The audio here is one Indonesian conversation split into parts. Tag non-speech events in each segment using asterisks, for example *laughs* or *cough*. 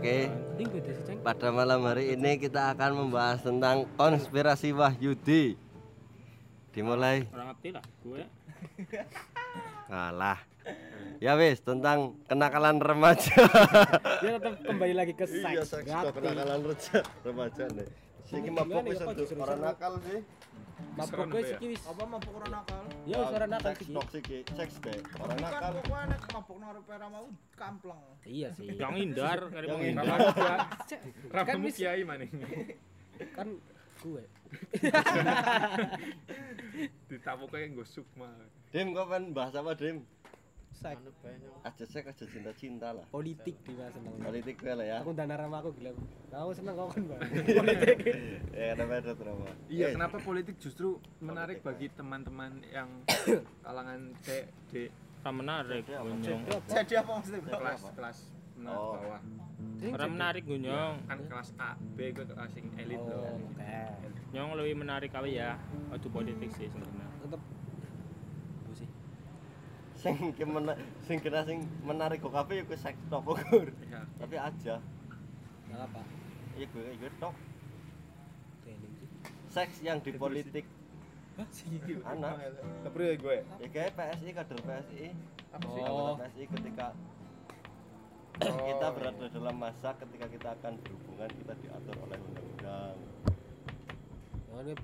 Oke, pada malam hari ini kita akan membahas tentang konspirasi Wahyudi. Dimulai Orang ngerti lah gue. kalah. Ya wis tentang kenakalan remaja. *laughs* Dia tetap kembali lagi ke Iya, seks. seks kok kenakalan remaja remaja nih. Ya, Pak? untuk orang nakal sih. Mabuk gue sih wis. apa mabuk orang nakal Ya wis ora nakal sih. toksik seks deh. Orang bukan nakal. pokoknya nek mabuk nang pera mau kampleng Iya sih. *laughs* Yang hindar kali Yang mau hindar. *laughs* Kan wis- kiai maning. *laughs* kan gue. Ditapuk kayak nggo sukma. Dim kok kan bahas apa Dim? Seks. Aja seks aja cinta-cinta lah. Politik di mana seneng. Politik gue lah ya. Aku dana sama aku gila. Aku seneng kok kan, Bang. Ya ada beda drama. Iya, Eh, kenapa politik justru menarik bagi teman-teman yang *coughs* kalangan C, D, Ora menarik Jadi apa? gunyong. jadi apa maksudnya kelas kelas menengah Oh. bawah. Ora menarik gunyong. Kan kelas A, B gue kelas yang elit Oh, loh. Nyong lebih menarik kali ya. Aduh politik sih sebenarnya. Sing ki mena- sing kena sing menarik kok kabeh ya kuwi seks tok ukur. Ya. Tapi aja. Enggak apa. Iya gue gue tok. Seks yang di politik anak. Kepri ya gue Ya kayak PSI kader PSI. Apa sih? Oh. PSI ketika kita berada dalam masa ketika kita akan berhubungan kita diatur oleh undang-undang. Gue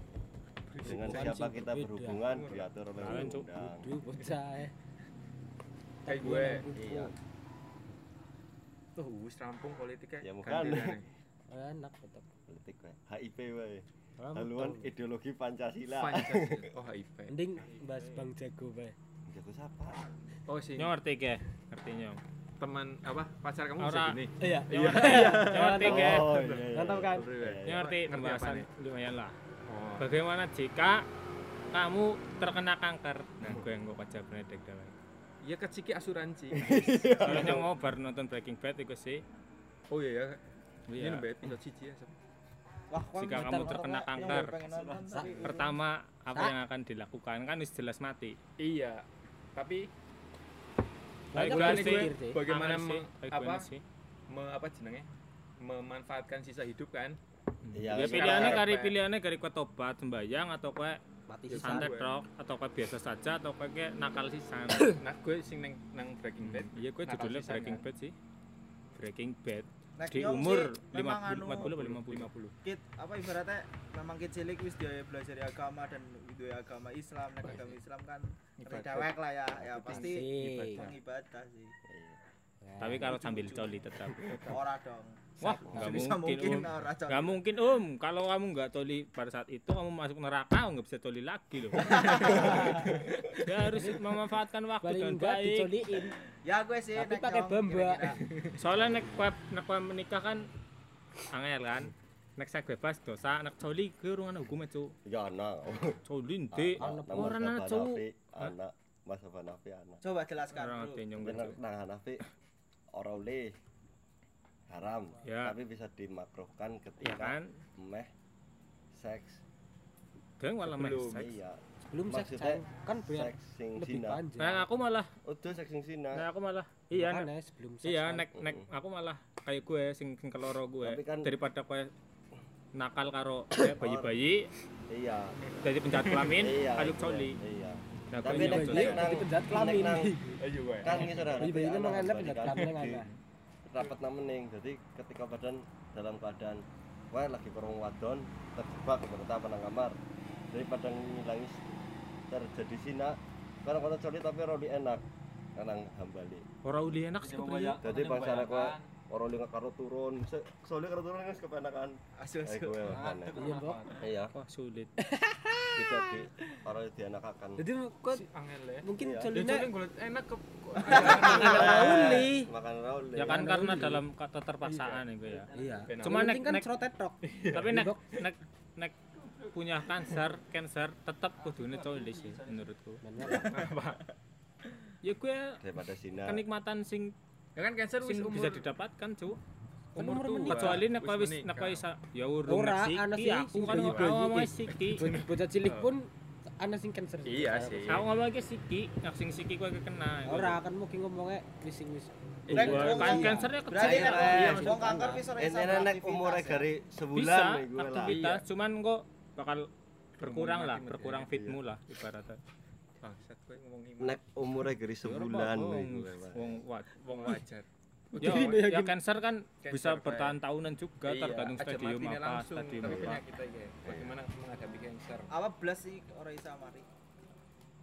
Dengan siapa kita berhubungan diatur oleh Cuk. undang-undang. Ya. Kayak gue. Iya. Tuh, wis rampung politiknya. Ya, bukan. Enak tetep. Politik wae. HIP wae. Haluan ideologi Pancasila. Pancasila. Oh, HIV. Mending bahas Bang Jago bae. Jago siapa? Oh, sih. Nyong ngerti ke? Ngerti nyong. Teman apa? Pacar kamu bisa gini. Iya. Nyong ngerti. Ke? Oh, iya, iya. Mantap kan? Iya, ngerti Ngerti apa pembahasan nih? lumayan lah. Oh. Bagaimana jika kamu terkena kanker? Nah, gue yang gue baca Benedict Iya keciki asuransi. *laughs* Mau baru nonton Breaking Bad itu sih. Oh iya ya. Ini mbak episode cici ya. Wah, Jika kamu terkena Pak. kanker, Pertama, apa yang akan dilakukan? Kan jelas mati. Iya. Tapi sih, bagaimana sih, me- baik apa me, apa jenenge? Memanfaatkan sisa hidup kan? Iya. Ya pilihannya kari pilihannya kari kue tobat sembayang atau kue Mati Ya, sisa. santet gue. rok atau kue biasa saja atau kayak nakal sisan. *coughs* Nah, gue sing neng nang Breaking Bad. Iya gue judulnya sisan, Breaking? Bad sih. Breaking Bad Nek di umur memang 50 anu, 40 atau 50. kit apa ibaratnya memang kit cilik wis dia belajar agama dan dia agama Islam nek agama Islam kan Ibadah. dewek lah ya ya pasti mengibadah sih Tapi kalau sambil coli tetap. *laughs* ora dong Wah, nggak mungkin. mungkin Om. Nggak mungkin om. Kalau kamu nggak coli pada saat itu kamu masuk neraka nggak bisa coli lagi loh. *laughs* ya harus memanfaatkan waktu dengan baik. dicoliin. ya gue sih Tapi pakai bamba. Soalnya nek kue nek kue menikah kan angel kan. Nek saya bebas dosa, nek coli ke ruangan hukum itu. Ya anak. Coli. Anak Orang anak cowok. Anak Mas Abah Nafi anak. coba jelaskan Orang Hanafi ora oleh haram, Ya. tapi bisa dimakruhkan Ya ketika kan? meh seks. Dia malah Sebelum. seks. Iya. Belum seks kan biar Seks sing lebih zina. panjang. Nah, aku malah Udah seks sing zina. Nah, aku malah iya nek, Makanya sebelum seks. iya kan. nek nek aku malah kayak gue sing sing keloro gue Tapi kan- daripada gue nakal karo kayak bayi-bayi Iya. jadi penjahat kelamin Iya. ayo iya, coli Iya. Nah Tapi nek nek nang penjahat nek kelamin. nang Ayo gue. kan ngisor Bayi-bayi itu anak menganggap balik penjahat kan kelamin ana. rapat namening jadi ketika badan dalam keadaan wah lagi perung wadon terjebak ibarat apa nang kamar. Daripada ngilangi terjadi sina karena kalau coli tapi roli enak. Karena hambali ora uli enak sih jadi bangsa anak orang lihat karo turun. Soalnya karo turun kan kepenakan asu eh asu. gue aneh. Iya, Mbok. iya. Wah sulit. *laughs* Tidak di orang dianakakan. Jadi kok Angel ya. mungkin Iya. Golek enak ke uli. *laughs* makan roli ya kan karena dalam kata terpaksaan itu ya. Iya. Cuma Cuma nek kan nek cerotet tok. *laughs* tapi nek nek nek punya cancer cancer tetap kudune coli sih menurutku. Ya gue daripada kenikmatan sing Ya kan cancer wis bisa didapatkan cu Kan umur menikah. kecuali nek Wis wis nek isa ya urung Ora, ana sih, aku kan ngomong siki Bo- *laughs* Bocah cilik pun ana sing cancer. Iya sih. aku ngomong ke siki nek sing siki kowe kena Ora kan mungkin ngomongnya wis sing wis Iya, kan iya. kansernya kecil. Iya, wong- kanker bisa ora nek ya. dari Bisa sebulan lah. aktivitas, cuman kok bakal berkurang lah, berkurang Iya. fitmu lah ibaratnya. Bangsat kowe ngomong iman. Nek umurnya dari sebulan nih gue lah. Wong wong wajar. Ya, ya cancer kan bisa Cancer bertahan tahunan juga Iya, tergantung stadium apa, stadium tapi apa. Bagaimana menghadapi cancer? Apa belas sih ora iso mari.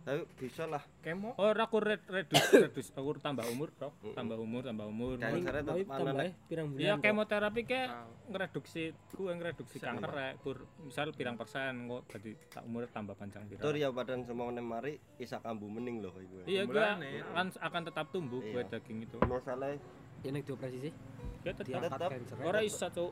Tapi bisa lah. Kemo Oh, aku red redus *coughs* redus aku tambah umur, Dok. Tambah umur, tambah umur. Kan- Kansernya tapi tetep tambah ya, pirang bulan. Iya kok. kemoterapi kayak Tahu. ngereduksi ku ngereduksi kanker rek kur misal pirang persen kok jadi tak umur tambah panjang pirang. Tur ya badan semua nih mari isa kambu mening loh gue. Iya gue Mulane. kan akan tetap tumbuh gue Iya. daging itu. Masalah Ya nek dioperasi sih. Ya tetap. Cancer. Ora iso cuk.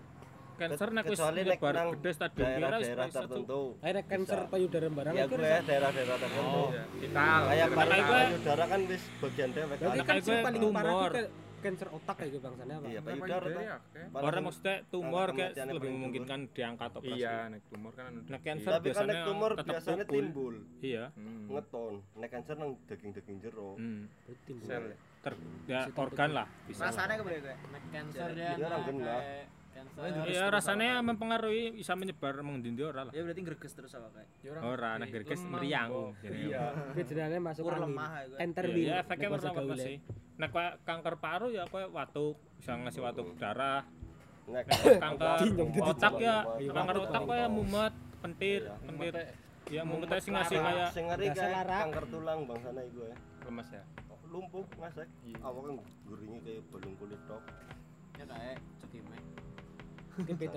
Cancer nek wis nek nyebar gede stadium kira wis daerah-daerah iso cuk. tertentu. Ayo nek cancer payudara barang Ya itu gue daerah-daerah tertentu. Iya, vital. Kayak gue- payudara kan wis bagian dewek Berarti kan. kan sing gue paling parah itu cancer otak kayak gitu bangsanya apa? Iya, payudara ya? Orang maksudnya tumor kayak lebih memungkinkan diangkat operasi. Iya, nek tumor kan anu. Nek cancer Tapi kan biasanya nek tumor biasanya timbul, Iya. Hmm. ngeton. Nek kanker nang daging-daging jero. Hmm. Berarti Sel. Ter ya organ lah bisa. Rasanya kepriye gue? cancer genah. Cancer Iya rasanya mempengaruhi bisa menyebar mengendi ora lah. Ya berarti greges terus apa kayak. Ya orang Ora gerges lemah meriang. Jadi, Iya. Kejenane masuk angin. lemah ya gue. Enter Iya, wheel. iya, efeknya nek bahasa warna-warna gaulnya. sih. Nek kanker paru ya kayak watuk, bisa ngasih watuk darah. Nek Kanker *laughs* otak ya, Iya, kanker otak kayak mumet, pentir, Iya. pentir. Ya mumetnya sih ngasih kayak sing ngeri kayak kanker tulang bangsane gue. Lemes ya. Lumpuh ngasek. Iya. Awaknya guringnya kayak balung kulit tok. ya kayak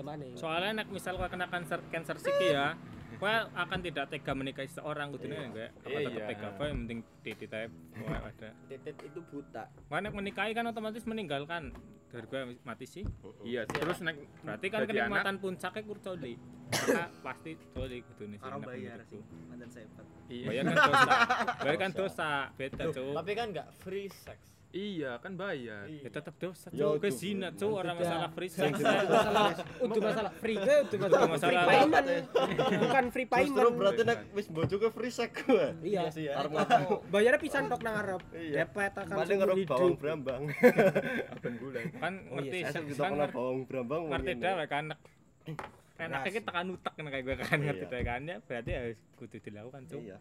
mana ya? soalnya nek misal kau kena kanker kanker siki ya, kau akan tidak tega menikahi seorang gitu nih kayak apa Iya, tetap iya. tega kau yang penting titik type ada. titit itu buta Kau nek menikahi kan otomatis meninggalkan dari gue mati sih. Iya, terus nek Berarti kan kenikmatan puncaknya kur coli. Maka pasti coli gitu nih. Nek bayar sih. Mantan sepet. Iya. Bayar kan dosa. *laughs* Bayar kan dosa. Beda, Cuk. tapi kan nggak free sex Iya, kan bayar. Ya tetap dosa, Ya, Cuk. Ke zina, Cuk. Orang masalah free sex. masalah untuk masalah free ke untuk masalah, masalah- free payment bukan free payment Justru berarti nek wis bojoke free sex gue. iya sih ya bayarnya pisan tok nang arep Iya. depet akan Paling ngerok bawang brambang. *laughs* Aben bulan. Kan Oh, ngerti iya, Saya seks kita kan kena ngerti- bawang brambang. ngerti dhewe kan. Enaknya kita tekan utek kan kayak gue kan ngerti Iya. kan ya berarti harus kudu dilakukan, Cuk. Iya.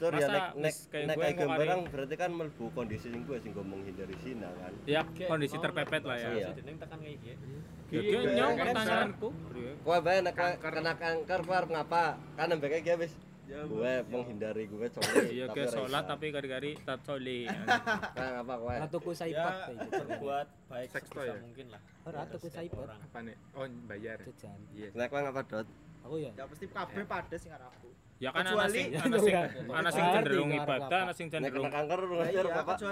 Tur ya nek nek nek gue kayak mau gambaran berarti kan melbu kondisi sing gue sing gue menghindari zina kan. Ya kondisi terpepet lah ya. Iya. jadi tekan kayak gitu Ya, Iya, nyong kan, pertanyaanku. Kowe bae nek kena kanker arep ngapa? Kan ambek gue wis gue menghindari gue coli. Iya ke sholat tapi kari-kari tak coli. *laughs* kan apa kowe? atau ku ya saipat gitu berbuat baik Seks toy sebisa ya? mungkin lah ora atau ku saipat orang. Apa nih? Oh, bayar. jajan Iya. Nek kowe ngapa dot? aku ya Ya pasti kabeh pada sing aku. Ya kan Kecuali- sing ana sing Iya. ana sing cenderung ibadah, apa. ana sing cenderung kanker iya,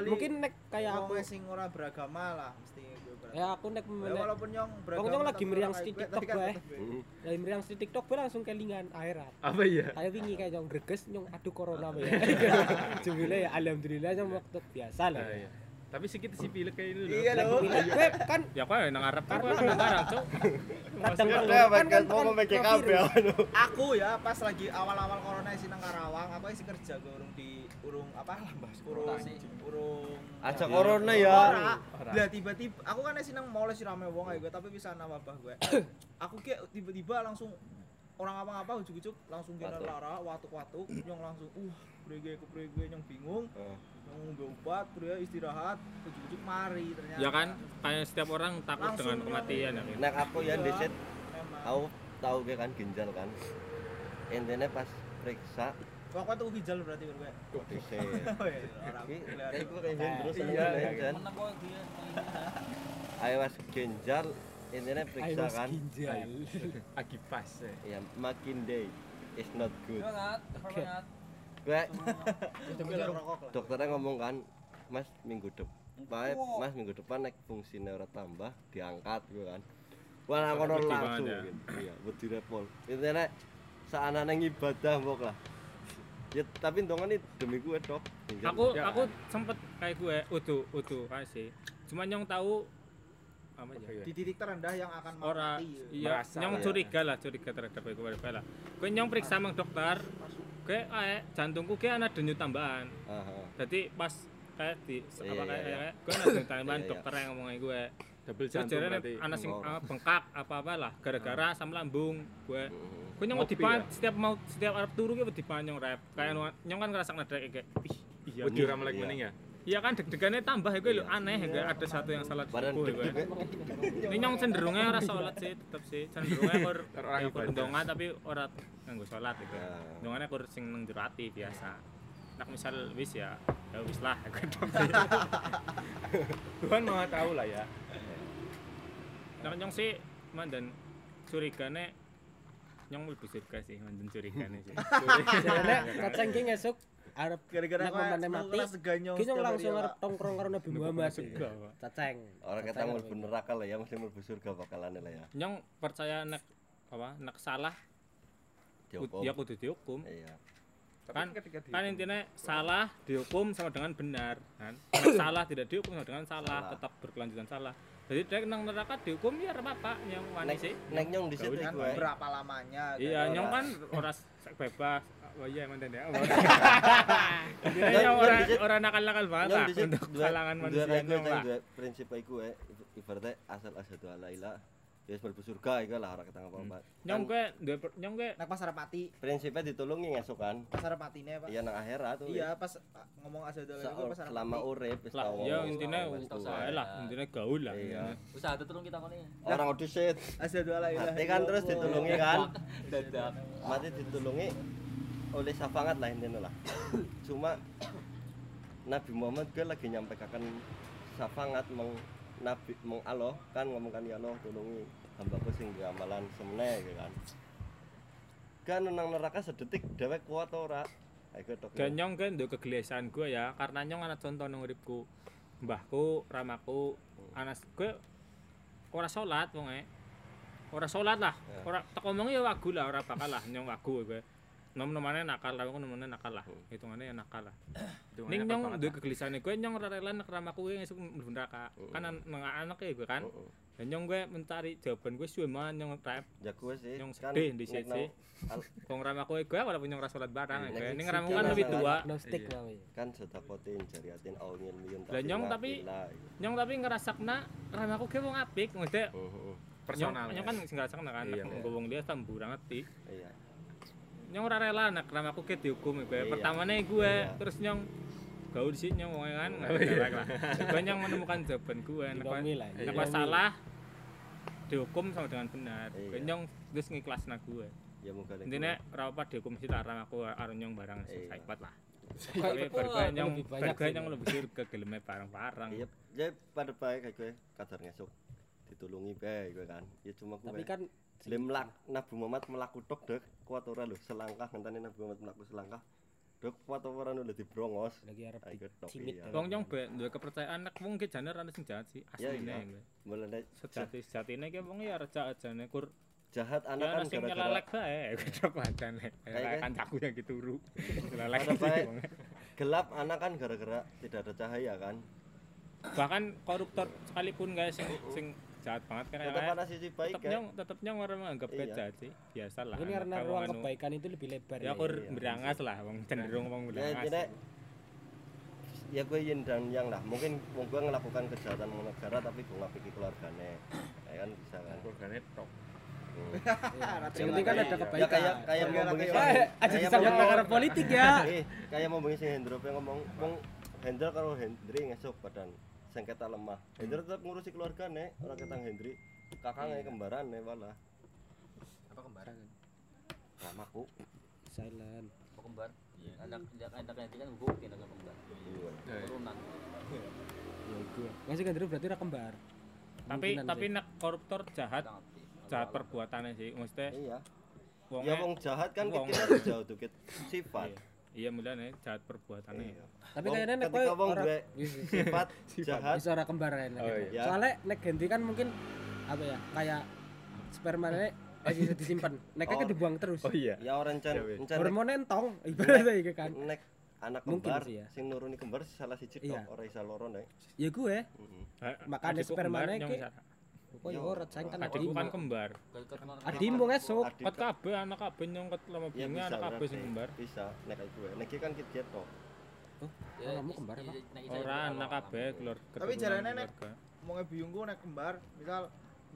mungkin nek kayak aku wong sing ora beragama lah mesti ya aku nek Ya, walaupun nyong beragama. Pokoknya lagi tapi meriang di TikTok tapi kan gue. Hmm. dari meriang di TikTok gue langsung kelingan akhirat Apa iya? kayak wingi kayak nyong greges nyong aduh corona ya *laughs* *laughs* jumlah ya alhamdulillah nyong waktu biasa lah Ah, iya. Tapi sedikit sih pilek kayak ini Iya loh. pilih gue kan ya kok nang ngarep kan kok nang ngarep, Cuk. kadang Ya, kan kan kan mau kan virus. anu. Aku ya pas lagi awal-awal corona sih nang Karawang, aku isi kerja gue urung di urung apa? Urung urung Aja corona ya. Lah tiba-tiba aku kan isi nang mall sih rame wong ae gue tapi bisa nang wabah gue. *coughs* aku kayak tiba-tiba langsung orang apa-apa ujuk-ujuk langsung kena lara watuk-watuk nyong langsung uh prege ke prege nyong bingung Ngombe obat pria istirahat ujuk-ujuk mari ternyata Ya kan kayak setiap orang takut Langsung dengan kematian ya. gitu. Nek aku yang Iya, disit memang. aku tahu gue kan ginjal kan. Intinya pas periksa Pokoknya tuh ginjal berarti gue. *laughs* Oh iya, orang Iki kelihatan. kayak gue kayak terus Iya, iya, kan. kok Ayo mas ginjal intinya periksa kan. ginjal. Akipas ya. Ya makin day is not good. Gue Itu gue dokternya ngomong kan, Mas minggu depan, Mas minggu depan naik fungsi neuro tambah diangkat gue kan. Wah nang kono langsung ya. gitu. Iya, wedi repol. Intinya saana nang ibadah mbok lah. Ya tapi ndongan ini demi gue dok. Aku Ya. aku sempet kayak gue utuh utuh kasih. Cuma nyong tahu apa ya? Di titik terendah yang akan Ora mati. ya. iya Merasa, nyong ya. curiga lah curiga terhadap gue lah. Gue nyong periksa mang dokter, gue eh jantungku kayak ada denyut tambahan. Aha. Jadi pas kayak di Iya, apa iya, kayak iya. kayak gue nanti tanya Iya, dokter yang ngomongin gue double jantung berarti ana sing Oh. ah, bengkak apa-apa lah gara-gara asam lambung gue gue nyong dipan ya? setiap mau setiap arep turu gue dipan nyong rep kayak nu- nyong kan ngerasa ngedrek kayak ih iya melek Iya. mending ya iya kan deg-degannya tambah ya gue lho Iya. aneh ya gue ada satu yang ya gue deg-deg ini nyong cenderungnya ora sholat sih tetep sih. Cenderungnya kur *laughs* orang ya kur ndonga tapi ora nganggo sholat gitu. Ya. ndongane kur sing nang jero ati biasa. Nak misal wis ya ya wis lah *laughs* Tuhan maha tahu lah ya. Nah, nyong sih mandan curigane nyong lebih surga sih mandan curigane sih. *laughs* Jarane kacang ki ngesuk arep Gara-gara aku mati. ngerasa ganyong Ki nyong setiap hari langsung arep tongkrong karo Nabi Muhammad. surga, Pak. Caceng. Orang kita Caceng mau neraka lah ya, mesti mlebu surga bakalan lah ya. Nyong percaya nek apa nek salah Dihukum. ya kudu dihukum. Iya. Kan kan intinya salah dihukum sama dengan benar kan. Nek salah tidak dihukum sama dengan salah, tetap berkelanjutan salah. Jadi dek nang neraka dihukum ya apa nyong wani Nek sih. nek nyong di situ kan berapa lamanya Iya, nyong kan ora sek bebas. Oh iya mandan ya. Intinya Nyong- nyong nyong ora di sit- ora nakal-nakal banget lah untuk kalangan manusia lah. dua prinsip iku ae. Ibaratnya asal asyhadu alla ilaha ya wis mlebu surga iku lah ora ketang apa-apa. Nyong gue duwe nyong gue Nek pas arep mati, prinsipnya ditulungi ngesuk kan. pas arep matine Pak. Iya nang akhirat tuh. Iya, pas ah, ngomong asal dalam itu pas arep selama mati. urip wis lah tau ya wae lah intinya gaul lah Iya. Usaha tolong kita koni. Orang audisit. Asyhadu alla ilaha Mati kan terus ditulungi kan. Dadak. Mati ditulungi oleh syafaat lah intinya lah. *coughs* Cuma Nabi Muhammad gue lagi nyampaikan syafaat meng Nabi meng Allah kan ngomongkan ya Allah tulungi hambaku sing amalan semene gitu kan. Kan nang neraka sedetik dewek kuat ora. Ayo tok. dan nyong kan duwe kegelisahan gue ya karena nyong ana contoh nang uripku mbahku ramaku anas gue ora salat wong e ora salat lah Ya. ora tak ya wagu lah ora bakal lah nyong wagu gue nom nomane nakal lah aku nomane nakal lah Hmm. hitungane ya nakal lah *clears throat* Hitungannya ning nyong banget duwe kegelisahan gue nyong ora rela nek ramaku gue ngesuk mlebu neraka Hmm. kan an- nang anak e gue kan dan nyong gue mencari jawaban gue suwe man nyong rap Ya gue sih Nyong kan sedih di sisi. al- wong ramaku gue walaupun nyong ora salat barang Iya, gue ning ramaku kan lebih tua Iya. kan sedakotin jariatin au ngilmiyun Lah, nyong tapi- nyong tapi ngerasakna ramaku ge wong apik maksudnya Heeh. personal nyong, ya. kan sing ngerasakna kan Iya, nek iya. ngomong dia tambur ngerti Iya. Nyong ora rela nek ramaku ge dihukum gue Iya. pertamane gue Iya. terus nyong gaul sih nyong wong kan nggak galak lah gue nyong menemukan jawaban gue nek nek salah dihukum sama dengan benar Iya. gue nyong terus ngikhlasna gue Ya moga nek intinya ora apa dihukum sih tak ramaku karo nyong barang Iya. saipat lah tapi itu bergue kok nyong lebih lebih surga geleme barang-barang Iya, ya pada baik kayak gue kadar ngesuk ditulungi bae gue kan. Ya cuma gue. Tapi kan lemlak Nabi Muhammad melaku tok dek kuat ora lho selangkah ngenteni Nabi Muhammad melaku selangkah. Dek kuat ora lho dibrongos. lagi arep Ayo tok. cimit iya. Wong nyong be duwe kepercayaan nek wong ki jane ana sing jahat sih asline iya. gue. Mulane Sejati sejatine ki wong ya reja jane kur jahat ya anak ana kan sing gara-gara nyelelek bae *laughs* Kayak kancaku yang dituru. *laughs* Wong. gelap anak kan gara-gara tidak ada cahaya kan. Bahkan koruptor sekalipun guys sing sing jahat banget kan Tetap ada sisi baik tetep kan. nyong tetep nyong orang menganggap Iya. jahat sih. Biasalah. ini karena Kalau ruang anu, kebaikan itu lebih lebar Ya kur Iya, berangas lah wong cenderung wong Ya berangas. ya gue yin dan yang lah mungkin mau gue melakukan kejahatan negara tapi gue nggak pikir keluarganya ya kan bisa kan Keluarganya tok. Hmm. *laughs* yang penting kan ada Ya kebaikan kayak kayak mau bengi aja disambut negara politik ya kayak mau bengi sing Hendro ngomong wong Hendro karo Hendri ngesuk badan sengketa lemah. Hendro tetap ngurusi keluargane, ora ketang Hendri. Kakangnya kembarane malah. Apa kembaran? Ramaku. silent Apa kembar? Anak anak anak nanti kan kembar. Iya. Ya, ya. Turunan. ya gue masih kan berarti ora kembar Tapi tapi nek koruptor jahat jahat perbuatannya sih. Maksudnya Iya. wong Ya wong jahat kan wong- kita jauh dikit sifat. Iya. Iya mulane jahat perbuatannya. Iya. tapi kayaknya nek kowe wong ora duwe *laughs* sifat jahat bisa ora kembar nek Oh, gitu. iya. soalnya nek ganti kan mungkin apa ya kayak spermanya eh bisa disimpan nek kan Oh. dibuang terus Oh iya. ya orang Ya, encan hormon entong ibaratnya gitu kan nek anak kembar sih ya. sing nuruni kembar salah siji Iya. tok ora isa loro nek. ya gue Heeh. Makanya ki- bisa- kok ya ora sayang kan adikku kan kembar. adikmu Adik Kat kabeh anak kabeh nyong ket lama ya bunga anak kabeh sing kembar. Bisa nek gue. Nek iki kan kit tok. Ya, kamu kembar apa? nek Ora anak kabeh keluar Tapi jarane nek- keluarga. Wonge biyungku nek kembar, misal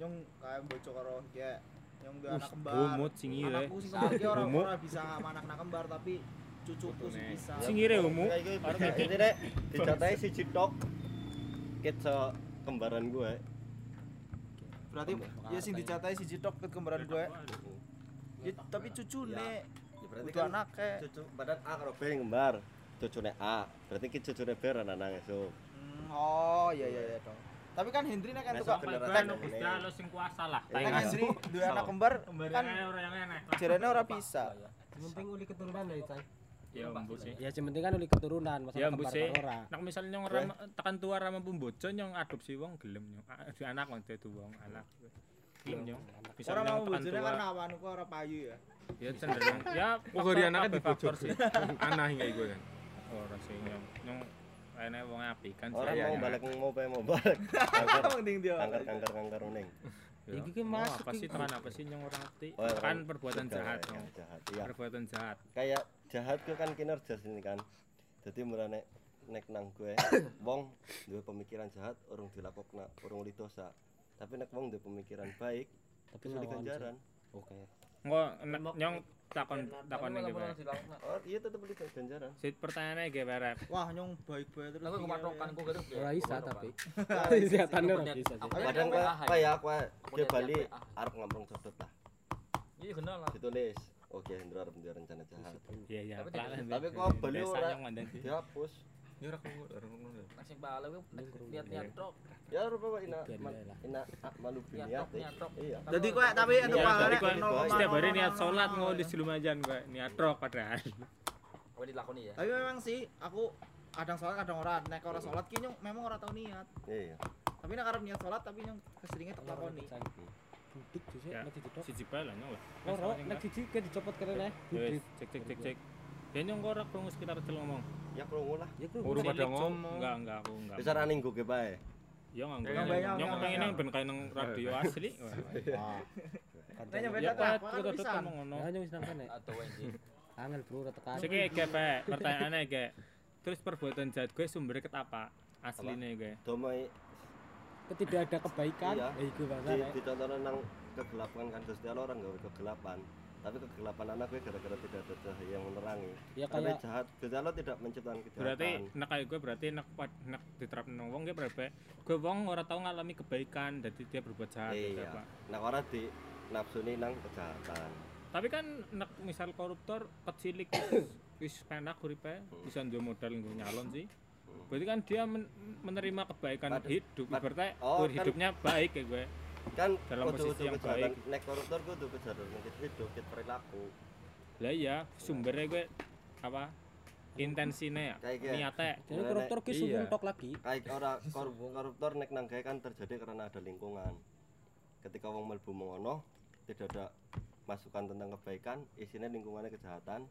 nyong kayak bocok karo kayak nyong duwe anak kembar. Bumut sing ire. Anakku sing kembar ki ora ora bisa anak kembar tapi cucuku sing bisa. Sing ire umu. Ya, Arep ini nek dicatai si Citok kit kembaran gue. Berarti ya sing dicatai siji tok ke kembaran gue. Ya, tapi cucu Ya. nek Ya, berarti kan anake. cucu badan A karo B ngembar. Cucune A. Berarti ki cucune B ana nang esuk. Hmm, oh iya iya iya dong. Tapi kan Hendri nek kan beneran kan Gusti. Allah sing kuasa lah. Kan Hendri duwe anak kembar kan ora yang enak. jarene ora bisa. Yang penting uli keturunan ya, Cai. Ya embu sih. Ya yang penting kan uli keturunan, masalah Ya embu kembar sih. ora. Nek misalnya nyong ora tekan tua ra mampu bojo nyong adopsi wong gelem nyong. Ah, Di anak wong dadi wong anak. Gelem nyong. Bisa Ora mau bojone karena awakmu kok ora payu ya. Ya cenderung. Ya dari anaknya dibojok. sih. Anah hingga iku kan. Ora sih nyong. Nyong kayaknya wong apik kan. Orang saya mau ya. balik mau bae mau balik. *laughs* Kanker kanker kanker uning. Iki ki Oh, masuk apa sih iki. tekan apa sih nyong ora ngerti. Oh, Tekan kan perbuatan jahat. ya. Jahat. Iya. Perbuatan jahat. Kayak jahat ku kan kinerja sini kan. Jadi mulane nek nang gue *coughs* wong duwe pemikiran jahat urung dilakokna, urung li dosa. Tapi nek wong duwe pemikiran baik, Tapi lawan ganjaran. Oke. Engko nek- nyong takon takon iki dilakukan. Oh, iya tetep li ganjaran. Sit pertanyaannya ge barep. Wah, nyong baik-baik terus. Aku pikirnya. kematokan ku gitu. Ora bisa tapi. Nah, Sehatannya *laughs* ora bisa. Kadang kaya aku Punya ke Bali arep ngamplung codot lah. Iya bener lah. Ditulis, oke Hendro arep rencana jahat. Iya iya. Tapi kok Bali ora dihapus. Ya ora krungu, ora krungu. Nek sing bala ku nek niat-niat tok. Ya rupa ina ina malu Niat tok. Iya. Jadi kowe tapi Iya, kowe nol koma Setiap hari niat nol. mau di Silumajan gue niat rok padahal. Kowe dilakoni ya. Tapi memang sih aku kadang sholat kadang ora nek ora sholat ki nyong memang ora tau niat. Iya. Tapi nek arep niat sholat tapi nyong keseringe tak lakoni. Budik Ya. nek dicidok. Siji bae lah nyong. Loro nek siji ke dicopot kene Ya cek cek cek cek. Ya nyong kok ora krungu sekitar cel ngomong. Ya krungu lah. Ya ku. Urung pada ngomong. Enggak enggak aku enggak. Bisa ra ninggu ke bae. Ya enggak. Nyong yang pengen banyak. ben kayak nang radio asli. *laughs* Wah. Nek nyong Ya beda tak kudu bisa. ngomong ngono. Ya nyong wis nang kene. Atau wenji. Angel bro tekan. Siki ge Pak, pertanyaannya ge. Terus perbuatan jahat gue sumbernya ket apa? Aslinya ge. Domai Tidak ada kebaikan. Iya. Ya iku di bahasa. dicontohnya nang kegelapan kan Gusti Allah orang gawe kegelapan. Tapi kegelapan anak gue gara-gara tidak ada cahaya yang menerangi. Ya Tapi kayak jahat, Allah tidak menciptakan kejahatan. Berarti nek kayak gue berarti nek pad- nek diterapin nang wong ge berarti gue wong ora tau ngalami kebaikan jadi dia berbuat jahat gitu, iya. Pak. Nah, orang di nafsuni nang kejahatan. Tapi kan nek misal koruptor kecilik wis *coughs* penak uripe bisa duwe modal nggo nyalon sih. Hmm. Berarti kan dia men- menerima kebaikan Pad- hidup, berarti oh, kan- hidupnya baik ya gue. Kan Dalam kudu- posisi kudu yang kejahatan. baik. Nek koruptor kudu kejahatan kit hidup, kit perilaku. Lah iya, sumbernya gue apa? Intensine ya, niatnya. jadi koruptor ki Iya. sumbung tok lagi. Kayak ora *laughs* kor- koruptor nek nang gawe kan terjadi karena ada lingkungan. Ketika wong mlebu mengono, tidak ada masukan tentang kebaikan, isinya lingkungannya kejahatan,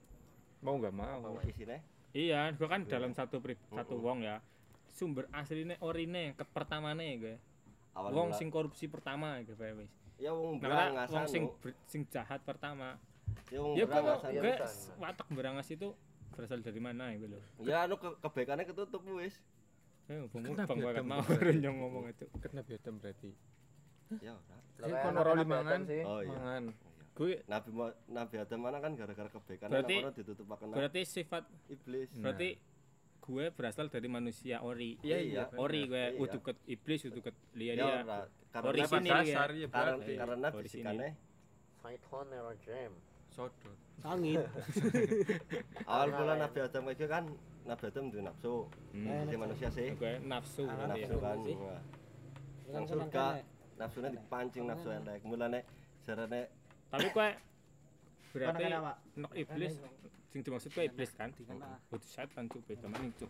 Mau nggak mau. isinya Iya, gue kan dalam satu pri, satu wong ya. Sumber aslinya orine ke pertamane gue. Awal Wong mula- sing korupsi pertama gitu Pak wis. ya wong Nah, berangas wong sing ber- sing jahat pertama. ya wong Ya berangas gue watak berangas itu berasal dari mana gitu loh. ya anu ke- kebaikannya ketutup wis Eh, bang bang ya, banget mau nyong ngomong itu. Kena biadam berarti. ya ora kon ora oli mangan. oh iya Mangan. Gue Nabi Nabi Adam mana kan gara-gara kebaikan Berarti- orang ditutup pakai berarti sifat iblis Nah. berarti gue berasal dari manusia ori. Iya, iya. Ori gue Iya. udah ket iblis udah ket liya ya dia. ora Ori karena sini ya. dasar ya karena karena Ori sini. bisikannya Sodot. Sangit. *laughs* awal mula Nabi Adam gitu kan Nabi Adam duwe nafsu Hmm. si manusia sih Gue nafsu Ah, ya. nafsu kan. Wah. Kan nang seneng surga nafsunya dipancing nafsu elek mulane jarane Tapi gue berarti Kan nok iblis sing dimaksud gue iblis kan. Kudu setan tuh beda maning tuh.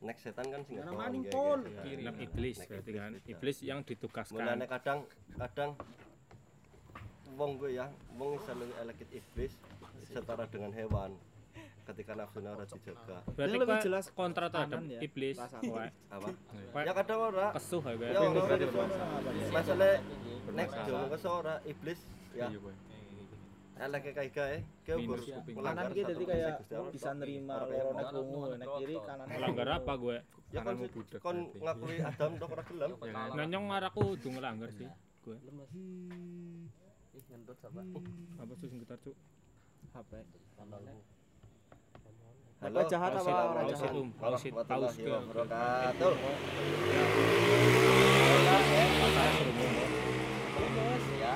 nek setan kan sing maning, kayak Pol. gitu. Kiri Ya. nok iblis Nek berarti kan. Iblis yang ditugaskan. mulane kadang kadang wong gue ya wong selalu elekit iblis setara dengan hewan ketika nafsunya ora dijaga Berarti lebih jelas kontra terhadap ya, iblis. apa ya kadang ora kesuh ya ya ora berarti ora. masalah nek jowo kesora iblis ya Iya, eleke kae gae ke kanan ki dadi prinsip kayak bisa nerima kayak lorone ngono. krungu nek kiri kanan melanggar apa gue ya budak kon ngakui Adam tok ora gelem Ya kan? nah nyong ngaraku udah ngelanggar sih gue Lemes. Ih, ngentut apa? apa sih sing getar cuk HP. Halo, Apa jahat apa orang jahat? warahmatullahi Paus ke- wabarakatuh. Ya,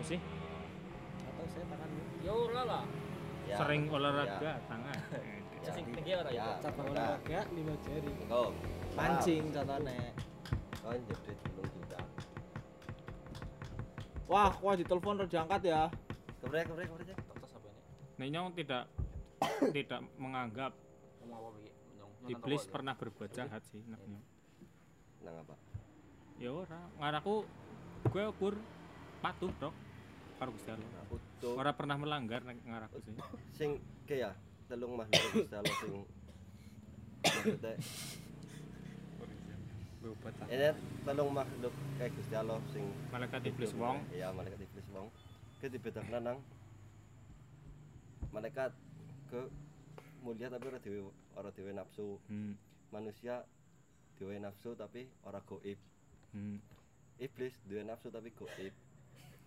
udah bisa anjing. ya sih atau saya tangan Ya ora lah. Ya, sering *laughs* olahraga ya, tangan ya. Sing tinggi ora Ya, ya. cabang olahraga lima jari Engko. pancing contohnya Kon jedit belum juta. wah wah ditelepon harus diangkat ya Kebrek kebrek kebrek. Tos apa ini? nah nyong tidak *coughs* tidak menganggap iblis nonton pernah berbuat jahat sih nah, nyong. Nang apa? ya ora ngaraku gue ukur patuh dok karo Gusti Allah Utuh ora pernah melanggar nek ngaraku sih *coughs* sing ke ya telung makhluk Gusti Allah sing maksudnya berobat ini telung makhluk kayak Gusti Allah sing malaikat iblis wong Iya, malaikat iblis wong. Ke dibedakan nang malaikat ke mulia tapi ora dhewe ora dhewe nafsu. hmm. Manusia dhewe nafsu tapi ora goib. Hmm. Iblis dhewe nafsu tapi goib.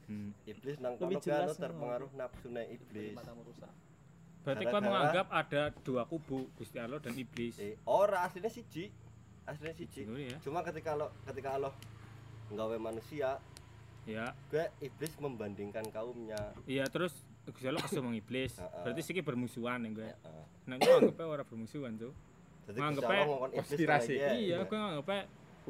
Hmm. Iblis nang kono kan terpengaruh nafsune Iblis. berarti kau menganggap ada dua kubu Gusti Allah dan iblis Eh, ora aslinya siji. Aslinya siji. Ya Cuma ketika Allah ketika Allah nggawe manusia, ya gue iblis membandingkan kaumnya. iya terus Gusti Allah sama iblis berarti sih bermusuhan ya gue Heeh. nah gue anggapnya orang bermusuhan tuh Jadi Nganggep Gusti Allah ae ngomong iblis konspirasi. iya gue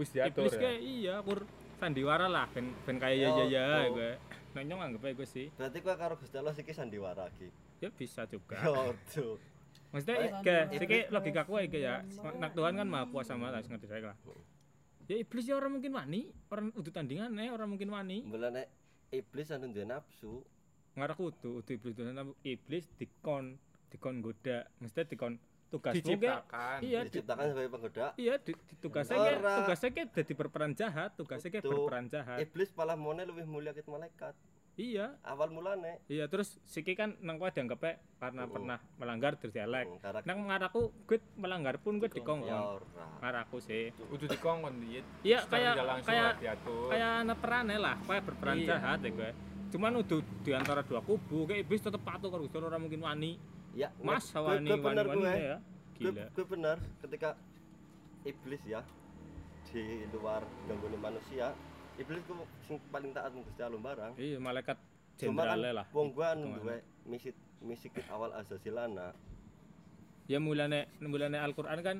diatur iblis ya. kayak iya kur sandiwara lah ben ben kayak ya Oh, ya ya oh. gue. Nah nyong anggapnya gue sih. Berarti gue karo Gusti Allah siki sandiwara iki. ya bisa juga. Yo, tuh. maksudnya iblis- sih logika gue kayak nak Tuhan kan maha kuasa maha ngerti saya lah. Ya iblis ya orang mungkin wani. Orang udah tandingan eh orang mungkin wani. Mulane iblis anu duwe nafsu. ngarah kudu udah iblis tuh iblis dikon dikon goda. Maksudnya dikon kayak Diciptakan. iya di, diciptakan sebagai penggoda. iya di, di tugasnya Ora. tugasnya kayak jadi berperan jahat tugasnya kayak berperan jahat Iblis malah mone lebih mulia ket malaikat. iya Awal mulane. iya terus siki kan nang kowe dianggapnya karena Mm. pernah melanggar terus dialek Hmm, karena nang ngaraku gue melanggar pun gue dikongkon ya ngaraku sih Udah dikongkon dia. Iya, kayak- kayak- kayak anak perannya lah kayak berperan Iya. jahat ya gue cuman udah di antara dua kubu kayak iblis tetep patuh kalau Gusti orang mungkin wani Ya, mas gue- wani gue wani bener wani gue. ya? Gue gila. gue bener ketika iblis ya di luar gangguan manusia, iblis gue sing paling taat mung Gusti Allah barang. iya malaikat Cuma kan lah. wong gua anu duwe misi misi kit awal azazilana. ya mulane mulane Al-Qur'an kan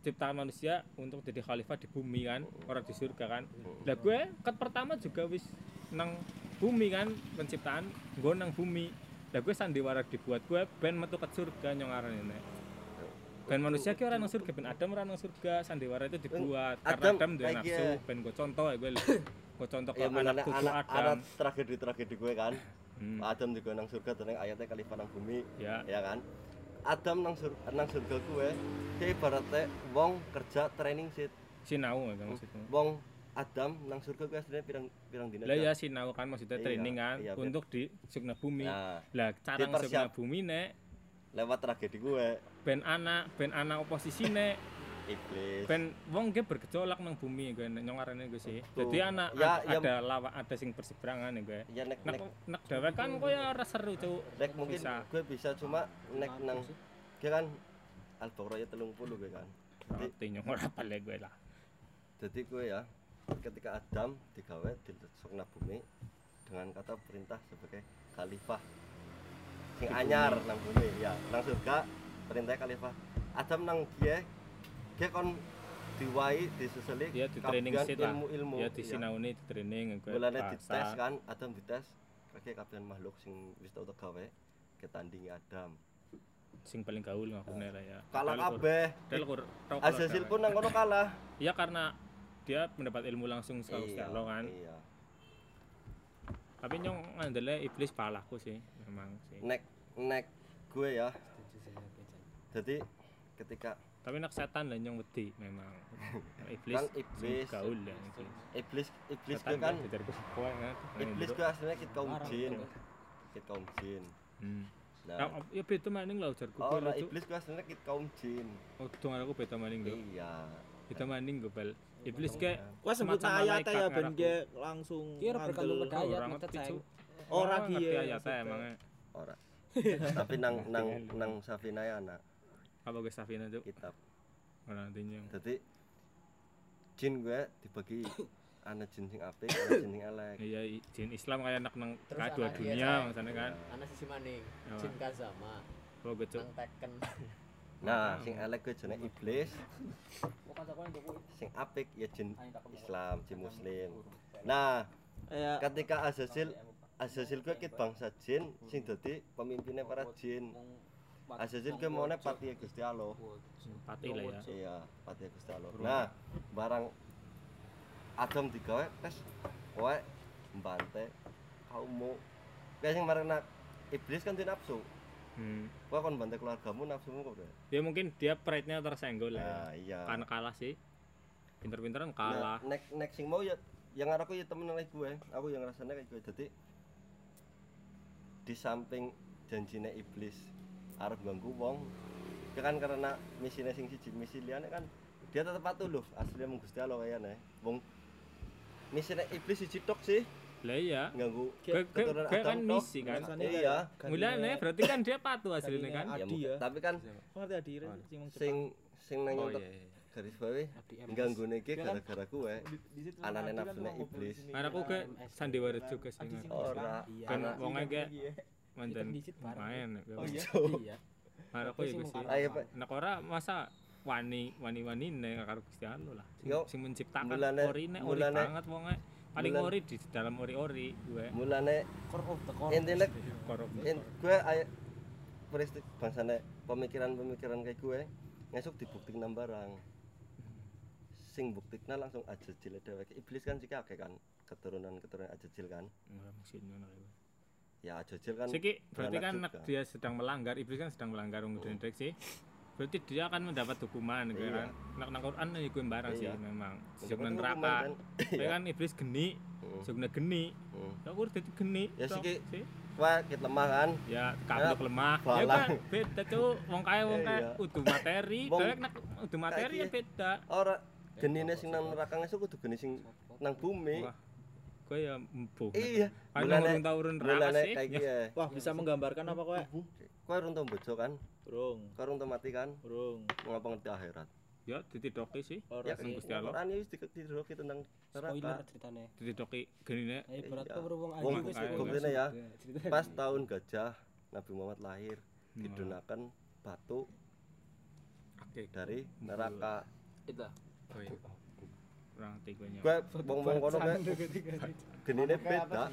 ciptaan manusia untuk jadi khalifah di bumi kan orang di surga kan. Lah gue kat pertama juga wis nang bumi kan penciptaan gue nang bumi lah gue sandiwara dibuat gue ben metu ke surga nyong aran ini ben manusia ki orang nang surga ben Adam orang nang surga sandiwara itu dibuat. Karena Adam Adam duwe kayak nafsu gie. ben gue contoh ya gue gue contoh ke Ya anak cucu Adam. anak tragedi-tragedi gue kan. Hmm, Adam juga nang surga tenang ayatnya khalifah nang bumi. ya. ya kan. Adam nang sur nang surga gue dia ibaratnya wong kerja training sit sinau ya maksudnya. Wong Adam nang surga gue aslinya pirang pirang dina lah ya sinau kan maksudnya Iya, training kan iya, untuk di sukna bumi. Nah lah cara sukna bumi nek lewat tragedi gue ben anak ben anak oposisi nek. Iblis. Ben wong ge bergejolak nang bumi gue nyong arane gue sih. Jadi anak Ya, ad- ya. ada lawa ada sing berseberangan ya gue. Ya nek nek nak dhewe kan koyo ora seru cuk. Nek mungkin bisa. gue bisa cuma nek nang dia kan Al-Baqarah ya telung puluh gue kan. Ngerti nyong ora gue lah. Jadi gue ya ketika Adam digawe di sukna bumi dengan kata perintah sebagai khalifah. Sing anyar nang bumi ya nang surga perintah khalifah. Adam nang dia dia kon diwai disusuli ya di training kabian lah. ilmu-ilmu ya. di sinauni di training Mulane dites kan, Adam dites kaki kabeh makhluk sing wis tau gawe ketandingi Adam. sing paling gaul ngakune lah ya. Kalah kabeh. Azazel pun nang kono kalah. Iya karena dia mendapat ilmu langsung Gusti Allah kan. Iya. Tapi nyong ngandele iblis palahku sih, memang sih. Nek nek gue ya. Jadi ketika Tapi nek setan lah yang wedi memang. *laughs* Iblis Kan iblis. gaul ya. iblis. iblis iblis Setan gue kan kan. iblis gue aslinya kita kaum jin kita kaum jin Hmm. nah Nah, ya beda maning lah oh nah, lho, Cuk. iblis gue aslinya kita kaum jin Oh, dong aku beda maning lho. iya Beda maning gue bal. Iblis kayak Wah sebut malaikat ya ben ge langsung Kira pada ayat orang ngerti, sayang. Cuk. Ora ki ya, emangnya. ora tapi nang nang nang Safina ya anak Apa gue Safina tuh? kitab Orang nantinya. jadi jin gue dibagi *coughs* ana jin sing apik ana jin sing elek Iya, jin Islam kayak anak nang Terus kayak dua anak dunia maksudnya kan. Anak sisi maning, Apa? Jin Kazama, Oh, gue cuk. nang Tekken. Nah sing elek gue jenenge iblis. Sing apik ya jin Islam jin muslim. Nah Ya. ketika Azazil Azazil gue kit bangsa jin sing dadi pemimpinnya para jin. Azazil gue mau pati Gusti Allah. Pati lah ya. iya pati Gusti Allah. Nah barang Adam digawe tes kowe mbante kaummu. Kowe sing marana iblis kan di nafsu Hmm. kowe kon mbante keluargamu nafsumu kok bro Ya mungkin dia pride-nya tersenggol nah ya. iya Karena kalah sih. Pinter-pinteran Nah, kalah. nek nek sing mau ya yang aku ya temen oleh gue aku yang rasanya kayak gue jadi di samping janjine iblis arep ganggu wong ya kan karena misinya sing siji misi liane kan dia tetap patuh loh aslinya mung Gusti Allah kayaknya wong misinya iblis siji tok sih Lah iya. ganggu Kayak keturunan kan misi kan. Biasanya iya Mulane berarti kan dia patuh hasilnya kan. Adi Ya, tapi kan ngerti Adi sing wong sing sing nang Oh iya. iya. garis bawah ganggu niki gara-gara gue anane nafsunya iblis Karena aku ke sandiwara juga sih. kan. ora Iya. Kan kayak Iya. mantan main. Oh iya. Iya. Karena aku ya Pak. Nek ora masa wani wani wani nek karo Gusti Allah lah. Sing- Sing menciptakan ori nek ori banget wonge. Paling mulan- ori di dalam ori-ori gue. mulane core. intinya Korup. in, gue ayo peristi bangsane pemikiran-pemikiran kayak gue ngesuk dibuktikan nang barang sing buktikna langsung aja jile dheweke iblis kan sih akeh kan keturunan-keturunan aja jil kan ngono ya aja jil kan Siki berarti kan juga. dia sedang melanggar, iblis kan sedang melanggar wong deteksi. Berarti dia akan mendapat hukuman gitu Iya. kan. Nek nang Quran ya kuwi barang sih Iya. memang. Itu neraka. kan. Kan iblis geni, Hmm. sejak geni. Hmm. Ya aku dadi geni. Ya, sih. Wah, kit lemah kan Ya kablok lemah. Ya kan beda tuh wong kaya wong Iya, kaya iya. udu materi, dewek nek udu materi ya beda. ora genine sing nang neraka ngesuk kudu geni sing nang bumi Wah, Kowe ya empuh. iya mulane urung tau urun neraka sih. Ya. gie Wah, bisa menggambarkan apa kowe? Kowe urung tau bojo kan Burung, kowe urung tau mati kan burung. ngapa ngerti akhirat Ya ditidoki sih. Ora ya sih. Gusti Allah. Quran ini wis diketiroki tentang Spoiler neraka ceritanya. Ditidoki genine berat Iya. kok berhubung Wong aja wis buktine ya. pas tahun gajah Nabi Muhammad lahir Hmm. didunakan batu Oke. dari neraka Itu. Oh iya. Nya. gue wong wong kono gue genine beda.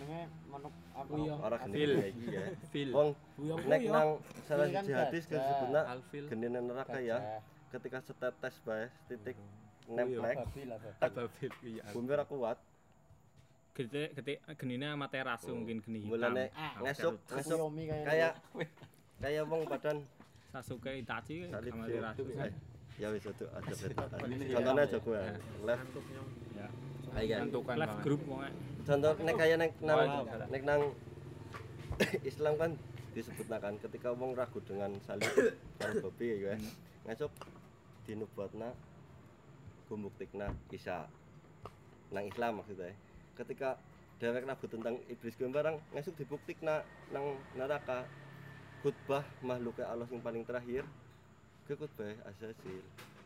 Manuk apa? Ora genine iki ya Fil. wong nek nang salah kan siji hadis disebutna Alfil. genine neraka ya. Ketika setetes bae titik nemplek. Alfil iya. bumi ora kuat. Gede gede genine amaterasu mungkin geni hitam. Ah, ngesuk ngesuk. Kayak kayak wong badan. Sasuke Itachi salib amaterasu. Ya wis itu aja beda contohnya aja gue left. Ya. ayo banget. group wong contoh nek kaya nek nang nek nang *coughs* Islam kan disebut kan ketika wong ragu dengan salib *coughs* karo babi ya guys ngesuk dinubuatna gumbuktikna Isa nang Islam maksudnya. Ketika dhewek ragu tentang iblis kuwi barang ngesuk dibuktikna nang neraka. Khutbah makhluknya Allah yang paling terakhir ke khutbah Azazil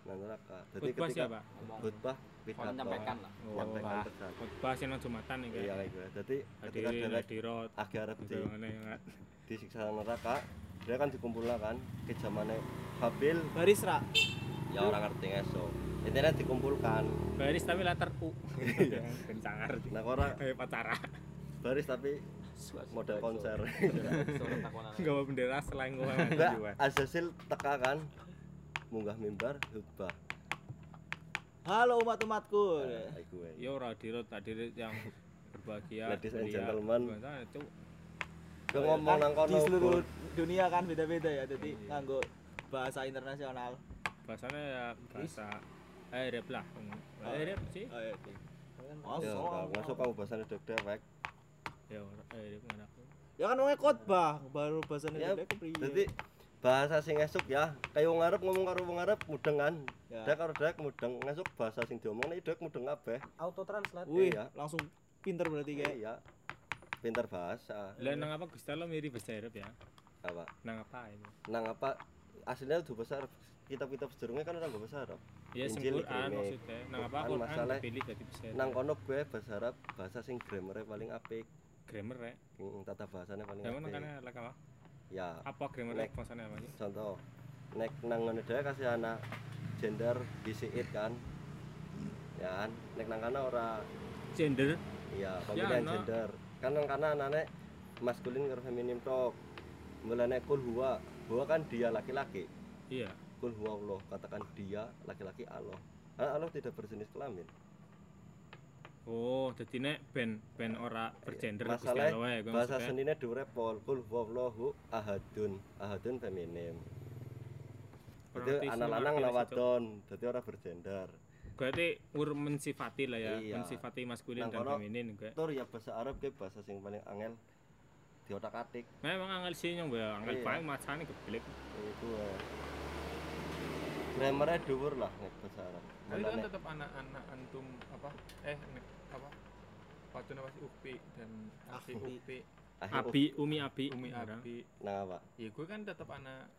nang neraka jadi Khutbah ketika siapa? khutbah pidato Menyampaikan lah. menyampaikan Oh, pesan Khotbah sing nang Jumatan iki. iya kayak gue jadi ketika dhewek akhir arep di disiksa neraka dia kan dikumpulkan kan ke zamane Habil Baris ra. ya orang ngerti ngesok intinya dikumpulkan Baris tapi letter U. *laughs* Kencang ngerti. nah orang Kayak pacara. baris tapi model konser. Gawa bendera selain gua enggak Azazil teka kan munggah mimbar khutbah Halo umat-umatku. nah, iku wae. Ya ora hadirat hadirat yang berbahagia. Ladies and gentlemen. Bahasa itu Gue ngomong nang kono di seluruh dunia kan beda-beda ya. Jadi nganggo bahasa internasional. bahasanya ya bahasa Arab lah Arab sih Oh, iya, iya. Ya, Masuk. masuk kamu bahasane dewek. Ya nggak aku Ya kan wong khotbah baru bahasane Ya, dek kepriye. Jadi bahasa sing esuk ya, kayak wong Arab ngomong karo wong Arab mudeng kan. Ya. Dek karo dek mudeng, esuk bahasa sing diomongne dek mudeng kabeh. Auto translate. Wih, Iya. langsung pinter berarti kayak. Iya. Pintar bahasa. lah nang apa Gusti Allah mirip bahasa Arab ya Apa? nang apa ini Nang apa aslinya udah bahasa Arab. Kitab-kitab sedurunge kan ora nggo bahasa Arab. ya sing Injil, Quran maksudnya nang apa Quran masalah- dipilih jadi bahasa Arab Nang kono gue bahasa Arab, bahasa sing grammar paling apik. Grammar ya Mm, tata bahasanya paling kan apik. lah apa Ya, apa grammar Nek. bahasanya apa contoh nek nang ngono kasih anak gender bisiit kan. Ya kan, nek nang kana ora gender Iya, pemilihan no. gender. Kan nang kana anane maskulin karo feminim tok. Mulane kul huwa. Huwa kan dia laki-laki. iya Kul huwa Allah, katakan dia laki-laki Allah. Kan Allah tidak berjenis kelamin. Oh jadi nek ben ben ora bergender Masalah wae, bahasa senine durepol. Kul huwa Allahu ahadun. Ahadun feminim. Jadi ngerti anak lanang ana wadon, dadi ora bergender. berarti ur mensifati lah ya Iya. mensifati maskulin dan feminin juga Tur ya bahasa Arab ke bahasa sing paling angel diotak-atik. memang angel sih nyong ya angel Iya. paling macane kebelik Itu eh. Grammarnya dhuwur lah nek bahasa Arab. Tapi kan tetap anak-anak antum apa? Eh nek- apa? Pacun apa sih Ukti dan. Ukti, Akhir abi umi abi Umi. Abi. Nang apa? Ya gue kan tetap anak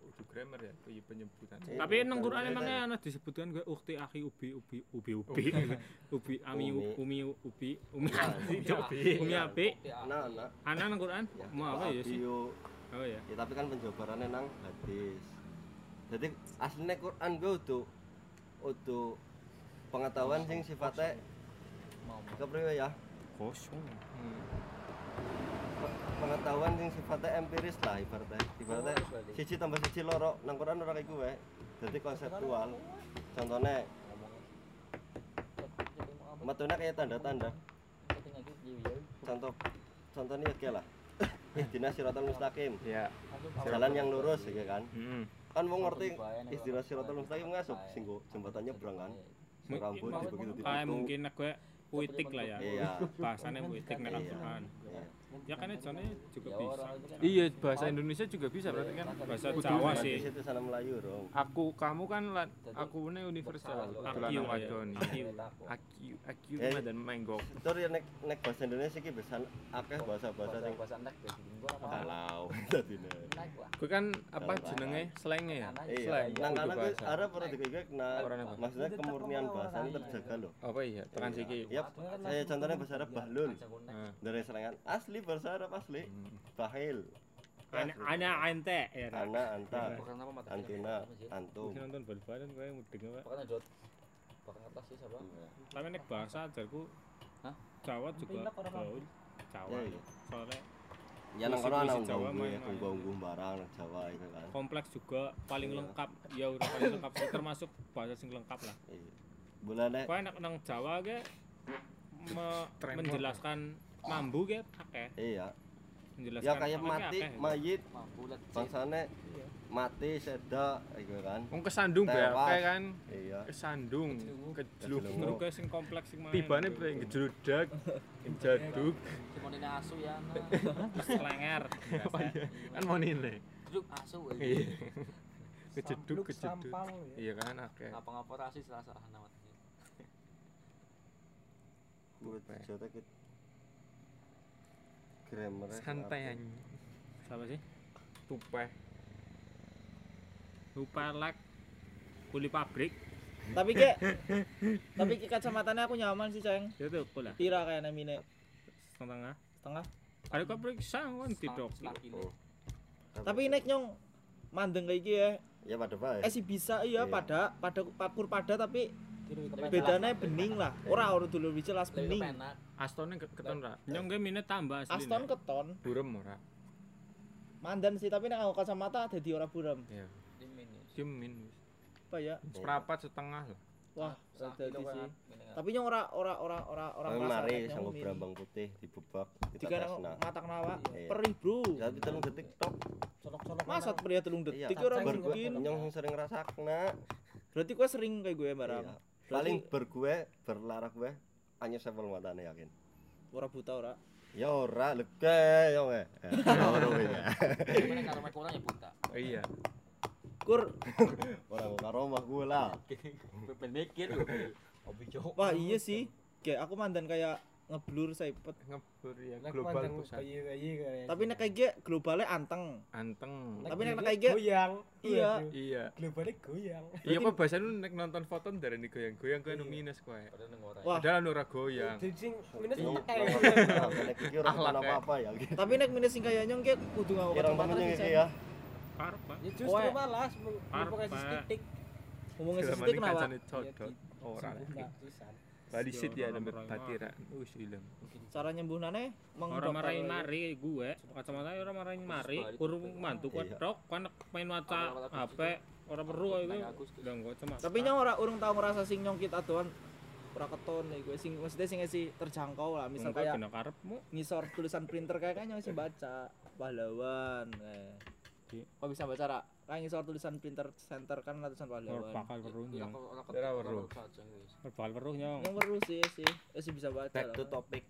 udah grammar ya, iya penyebutan. Iya. tapi nang Quran emangnya kita- ana disebutkan gue ukti akhi ubi ubi ubi ubi ubi *laughs* ami Umi. umi ubi umi Nah, umi abi Nah, nah. ana nang Quran Ya, mau apa ya sih oh ya Ya, tapi kan penjabarannya nang hadis. Jadi aslinya Quran gue udah udah pengetahuan sing sifatnya kepriwe ya. Kosong. Hmm. pengetahuan sing sifatnya empiris lah ibaratnya. Ibaratnya siji tambah siji loro nang Quran ora kayak gue. Jadi konseptual. Contohnya metune kayak tanda-tanda. Contoh contohnya ya kayak lah. *laughs* Ihdina siratal mustaqim. Ya. jalan yang lurus ya kan? Hmm. kan mau ngerti istilah siratal mustaqim ngasuk singgo jembatannya berang kan Mu- rambut mau- begitu kayak mungkin gue puitik lah ya Iya. bahasanya puitik nang Iya. Quran Iya. ya kan contohnya juga bisa Iya, bahasa Indonesia juga bisa berarti kan. bahasa Jawa sih situ sana Melayu Aku, kamu kan aku ini universal. Ya. wadon. Akiu. Akiu, akiu Eh. dan menggok. Tur ya nek nek bahasa Indonesia iki bisa akeh bahasa-bahasa sing halau *laughs* dadine. Gue kan apa Kalau jenenge slangnya ya? Iya, Slang. nang bahasa. Arab ora apa? maksudnya kemurnian bahasanya terjaga loh. Apa iya? Tekan siki. Ya, saya contohnya bahasa Arab bahlul. Nah. dari serangan asli bahasa Arab asli. Hmm. bahil ana ana ante ya Ra. ana anta antina antum. Mungkin nonton bal-balan gue mudeng apa? Bahkan ada bahkan atas sih siapa? tapi nek bahasa ajarku Hah? Jawa juga gaul Jawa. Iya, iya. soalnya ya nang kono ana Jawa unggu ya barang nang Jawa itu kan. Kompleks juga paling Iya. lengkap. Ya udah paling lengkap. Termasuk bahasa sing lengkap lah. Iya. Bulane Kau enak nang Jawa ge me- Tren menjelaskan mambu ge akeh iya menjelaskan ya kayak mati akeh. mayit bangsane mati seda iku kan Wong kesandung bae kan. iya Kesandung, kejluk. gue sing kompleks sing main Tibane bae ngejludak, jaduk. Cuma asu ya. nah. terus lenger *laughs* Kan mau nilai. Duduk asu. Iya. Kejeduk, kejeduk. ya. Iya kan akeh. Ngapa-ngapa rasi salah-salah namanya. Buat kit grammar Santai anjing. siapa sih Tupeh. lupa lek kuli pabrik Tapi kek tapi ki kacamatanya aku nyaman sih, Ceng. itu kula Pira kayak namine setengah setengah. ada pabrik sangon tidak Setengah kilo. Tapi nek nyong mandeng kayak iki ya. ya pada baik Eh sih bisa iya Iya. pada pada pakur pada Tapi bedanya bening lah. Ora ora dulu jelas Lebih bening. kepenak. Astone ke- keton ra. nyong gue minat tambah asli Aston keton, Burem ora. mandan sih tapi nek aku kacamata dadi ora buram. Iya. Dimin ya. Diemin wis. Apa ya? Seprapat setengah lah. Wah, Sak dadi sih. Meneng. Tapi nyong ora ora ora mari sanggup berambang putih dibebak kita Jika kasna. matak nawa Iya. perih, Bro. Tapi telung detik tok. Colok-colok. Masa pria telung detik ora Kacang mungkin. Nyong sering ngrasakna. Berarti gue sering kayak gue barang. Paling ber gue berlarah gue hanya sepel matane yakin. Ora buta ora. Ya ora leke yo we. Ora we. Meneng karo mek kurang ya buta. Oh, iya Kur, Ora karo omah gue lah. *laughs* Ben mikir lho. Obi cok. wah iya sih. Kayak aku mandan kayak ngeblur saipet. ngebur ya Nek global pusat. Tapi nek kayak globalnya anteng. anteng Tapi nek kayak gitu- goyang. Iya. Iya Globalnya goyang. iya kok bahasa lu nek nonton foto dari nih goyang goyang gue minus kowe Padahal ora. Goyang Jadi sing minus Nyong utek kayak nek iki ora Akhlak, kenapa ya. apa ya. Tapi nek minus sing kayak nyong kayak kudu Kirang kacamata ya. Pak. Ya justru malah Pak. titik. Sisitik ini kenapa? codot ora bali sit ya nambah batira wis ilang Cara nyembuhnane mong Orang dokter marahin mari gue, kacamata orang marahin mari, kurung mantu kuat Iya. tok, kan main maca HP, orang perlu itu, udah nggak cuma. Tapi nyong ora urung tau ngerasa sing nyong kita doan ora keton nih gue. Sing maksudnya sing sih terjangkau lah misal kayak kena karepmu, ngisor tulisan printer kayak kan nyong sih baca pahlawan kayak. Iya. kok bisa baca ra kayak ngisor tulisan printer center kan tulisan orang pahlawan bakal perlu yang, Ora weruh. bakal perlu yang. yang baru sih sih. Eh sih bisa baca Back to topic.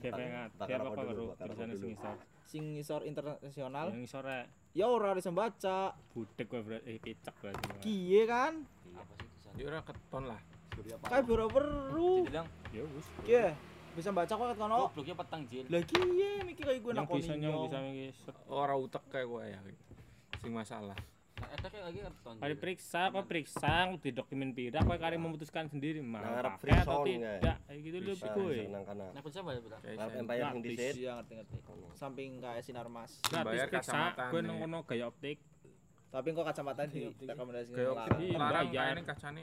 Kayak pengen, Bakar kayak apa perlu tulisannya dulu. sing isor, sing ngisor internasional. Yang isore ya ora bisa baca. Budek gue berarti, eh picak berarti. kiye kan? Apa sih ya ora keton lah. Kayak perlu Dibilang. Ya wis. kiye bisa baca kok kono gobloknya petang jil. lah kiye mikir kayak gue Yang nakoni bisa nyong bisa mikir set. ora utek kayak gue ya sing masalah Nah, lagi keton. Kali periksa, kok periksa, di dokumen pira, kok kali memutuskan sendiri mau Ngarep pakai atau free zone, tidak, kayak gitu nang kana. Nah, bisa bayar sen. empire sing Gratis. disit. iya ngerti ngerti samping kayak sinar mas Gratis Bayar periksa, nih. nang kono gaya optik, tapi kok kacamata di rekomendasikan kayak larang. Iya, larang bayar. kayak kacane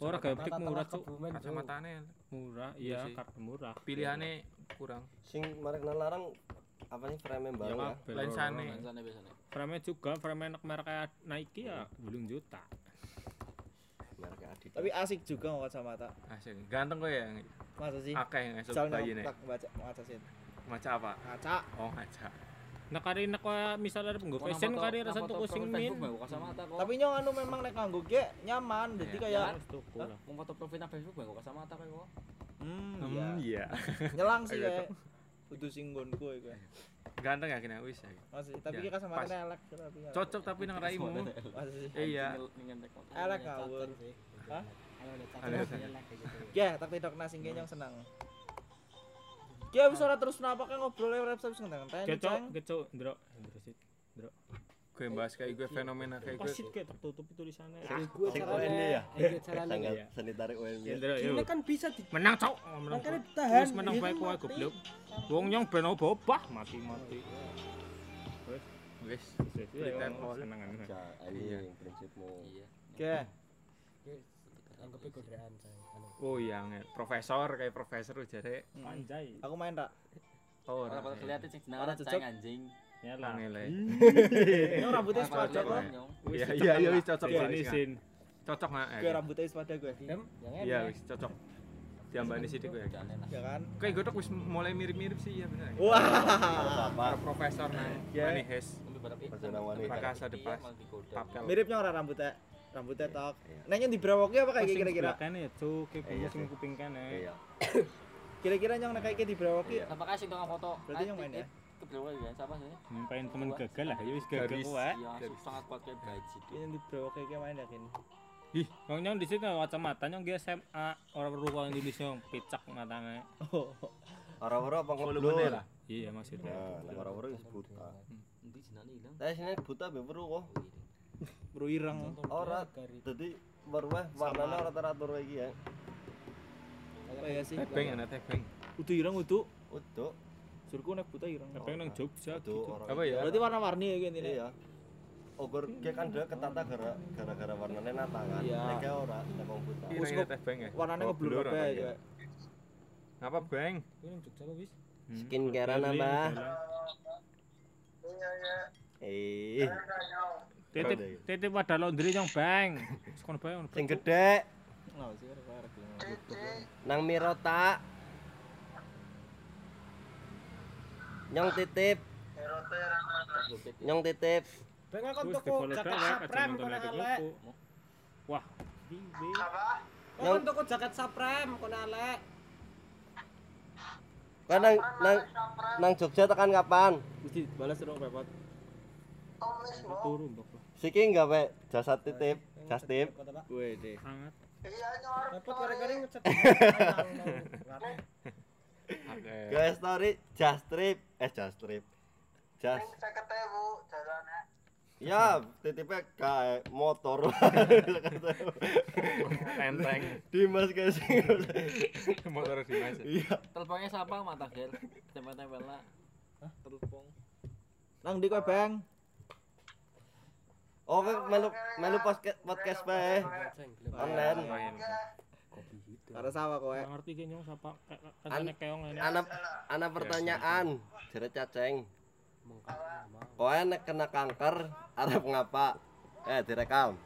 Ora gaya optik murah cuk, kacamatane murah, Iya iya sih. kartu murah. pilihannya kurang. Sing marek larang apa nih frame Ya bareng ya? lensane Lensane biasanya. Frame juga, frame enak merek kayak Nike ya, belum juta. Merek Adidas. tapi asik juga nggak kacamata. Asik. Ganteng kok ya? Masa sih? Akeh yang esok Soalnya bayi nih baca sih maca apa? Kaca oh ngaca Nah kari nak misalnya penggo Kok nang fashion kari rasa sing profil min. Kacamata kok. tapi nyong anu memang nek nganggo ge nyaman jadi Iya. kayak. Mau foto profil nang Facebook bae kacamata kayak kok. hmm hmm iya iya nyelang sih kayak kudu singgonku iku ganteng ya kena wis ya masih tapi Ya, ki kacamata pas. elek tapi ya. cocok tapi nang raimu iya elek ngawur Hah? Ada. ya tak tidak nasi ge nyong senang Ya wis ora terus kenapa kan ngobrol lewat website sing tentang Kecok, kecok, ndro, ndro sih. gue bahas kayak gue fenomena kayak gue Pasit kayak tertutup tulisannya. gue Sing caranya ya? iya caranya Tanggal Iya. seni tarik UMY. Ya ndro, ini kan bisa di Menang cok, menang. Cok. ditahan Wis menang Iya, bae kan kowe goblok. Wong nyong ben obah mati-mati. wis Wis, ya, tempol. senengan. Ja, anjing prinsipmu. Iya. Oke. anggapnya godaan saya oh iya profesor kayak profesor jare Anjay. Aku main tak? oh Ora bakal kelihatan sing jenenge Ora cocok. anjing. Ya lah. Nyong rambutnya Ora bakal sepada kok. Nyong. Iya iya iya wis cocok Sini wis, Kak. sin. Cocok nggak? Gue rambutnya sepada gue. Iya enak wis cocok. Diambani sithik gue. Ya kan? Kayak godok wis mulai mirip-mirip sih ya bener. Wah. Para profesor nang Ya. Wanita. Prakasa Iya, depas. malah digoda. Papel. Mirip nyong ora rambutnya. Rambutnya tok. Iya. Nanya di brewoki apa kayak kira-kira? Kene ya cuk, kayak Iya sing kuping kene. Iya. *coughs* Kira-kira nyong nek kayak di brewoki. Iya. Apa kasih tukang foto? Berarti yang main ya? Keberapa ya? Siapa sih? Nyumpain temen gagal lah, ya wis gagal kuwe. Iya, sangat kuat kayak gaji tuh. Ini di brewoki kayak main yakin. Ih, wong nyong di sini kacamata nyong dia SMA, orang perlu Indonesia yang picak matanya. Oh. Ora-ora apa Volumenya ngeblur. lah. Iya maksudnya. Nah, ora-ora wis buta. Nanti jenane hilang. Tapi sini buta be kok. Bro ireng. Ora. Wae warnane ora teratur kayak iki ya. Apa ya sih? Tebeng ana tebeng. Udu ireng udu. Uduk. Surku nek buta ireng. Tapi nang Jogja Uduk gitu. Apa ya? Berarti warna-warni ya gini. Iya. Ogur dia kan dia ketata gara gara-gara warnane nata kan. Iya. Nek kayak ora nek wong buta. Ini Uskup. tebeng ya. Warnanya Oh, ngeblur blur kabeh apa ya. Ngapa, Bang? Kuwi nang Jogja apa wis. Skincare Beli, nambah. beli. Eh. Titip titip wadah laundry nyong bang. Sekon bae ngono. Sing ada barang nang Mirota. Nyong titip, nyong titip. Wis tuku jaket Saprem elek. tuku. Wah, piye? Aku tuku jaket Saprem kono elek. Kan nang nang nang Jogja tekan kapan? Mesti balas dong repot. Turu mbok. Siki enggak pe jasa titip, jas tip. Gue deh. Sangat. Repot gara-gara ngecat. Oke. Guys story jas trip, eh jas trip. Jas. Ya, titipnya kayak motor. *laughs* Tenteng. Dimas guys. Motor di mas. Iya. Telepongnya siapa mata gel? Tempel-tempel lah. Telepon. Nang di kowe, Bang. Oh, kowe melu melu podcast podcast bae. Online. Karo sawah kowe. Ngerti ki nyong sapa kancane keong ini. Ana ana pertanyaan. Jere caceng. Kowe nek kena kanker arep ngapa? Eh, direkam.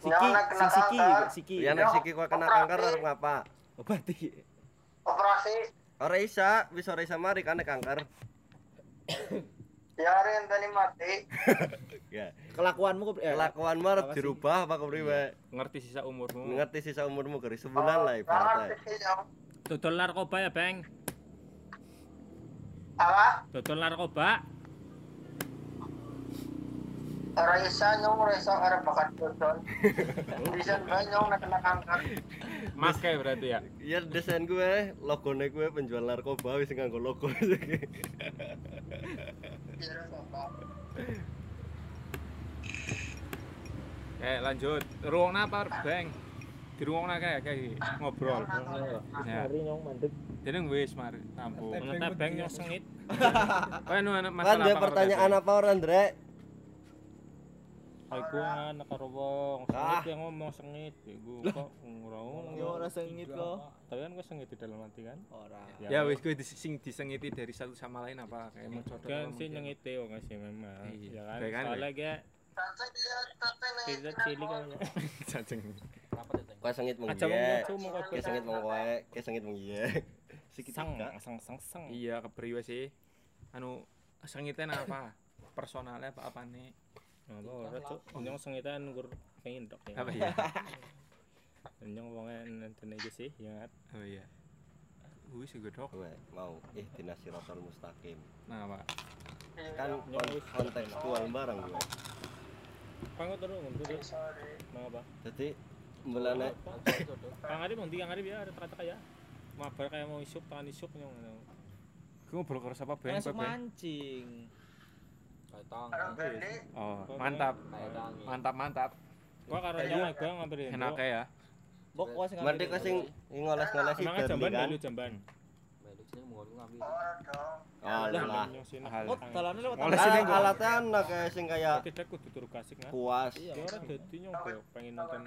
Siki, si Siki, Siki. Ya nek siki kowe kena kanker arep ngapa? Obati. Ora isa, wis ora isa mari kan nek kanker. Ya. Kelakuanmu eh, Kelakuanmu arep dirubah apa kepriwe? Ngerti sisa umurmu. Ngerti sisa umurmu gari sebulan lah ibaratnya. Dodol narkoba ya, Bang. Apa? Dodol narkoba. Ora isa nyong ora isa arep bakat dodol. *laughs* Desain bae nyong nek kena kanker. Mas kayak berarti ya. Ya desain gue, logone gue penjual narkoba wis nganggo logo *laughs* Oke, lanjut. Ruang apa, Bang? Di ruang apa kayak ngobrol. Ya. Jadi wis mari tampu. Ngetep Bang yang sengit. Kan anak masalah. Lanjut pertanyaan apa orang, Drek? Ndrek? Aku anak karo wong Ah. sengit yang ngomong sengit. Iku kok ora Yo ora sengit kok. Tapi kan gue sengit di dalam hati kan. Ora. Ya wis kowe dis- sing disengiti dari satu sama lain apa kayak mau cocok Kan sih nyengite wong sih memang. Iya. Ya kan. Baik kan, Soalnya Cacing cacing nih. kita cilik kan. Cacing. Kenapa teteng? Kowe sengit mung *laughs* iya. Kowe sengit mung kowe, kowe sengit mung iya. Sikit Sang, sang, sang, sang. Iya, kepriwe sih? Anu sengitnya apa? Personalnya apa apa nih? Apa ora cuk. Nyong sengitan nggur pengen dok ya. Apa ya? *laughs* Nyong wonge nenten iki sih, ya. Oh iya. Wis juga dok. Gue mau ihdinas siratal mustaqim. Nah, Pak. Kan kon- kontekstual barang gue. Pango terus ngundur. Mang apa? Jadi mulane Kang Arif mung Kang Arif ya ada teka-teka ya. Mabar kayak mau isuk tangan isuk nyong. Gue ngobrol karo siapa Kowe, Bang? mancing. Kayak tang. Orang Bali. Oh, mantap. Kayak. Mantap, mantap. Gua karo nyong gua ngambil Enaknya ya. Bok kowe sing berarti sing ngoles-ngoles Emang jamban kan. dulu jamban. Mau ngambil. Alah. Oh, dalane lewat alatnya anak kayak sing kayak Tidak kudu turu kasik nah. puas. Iya. Ya ora dadi nyong pengen nonton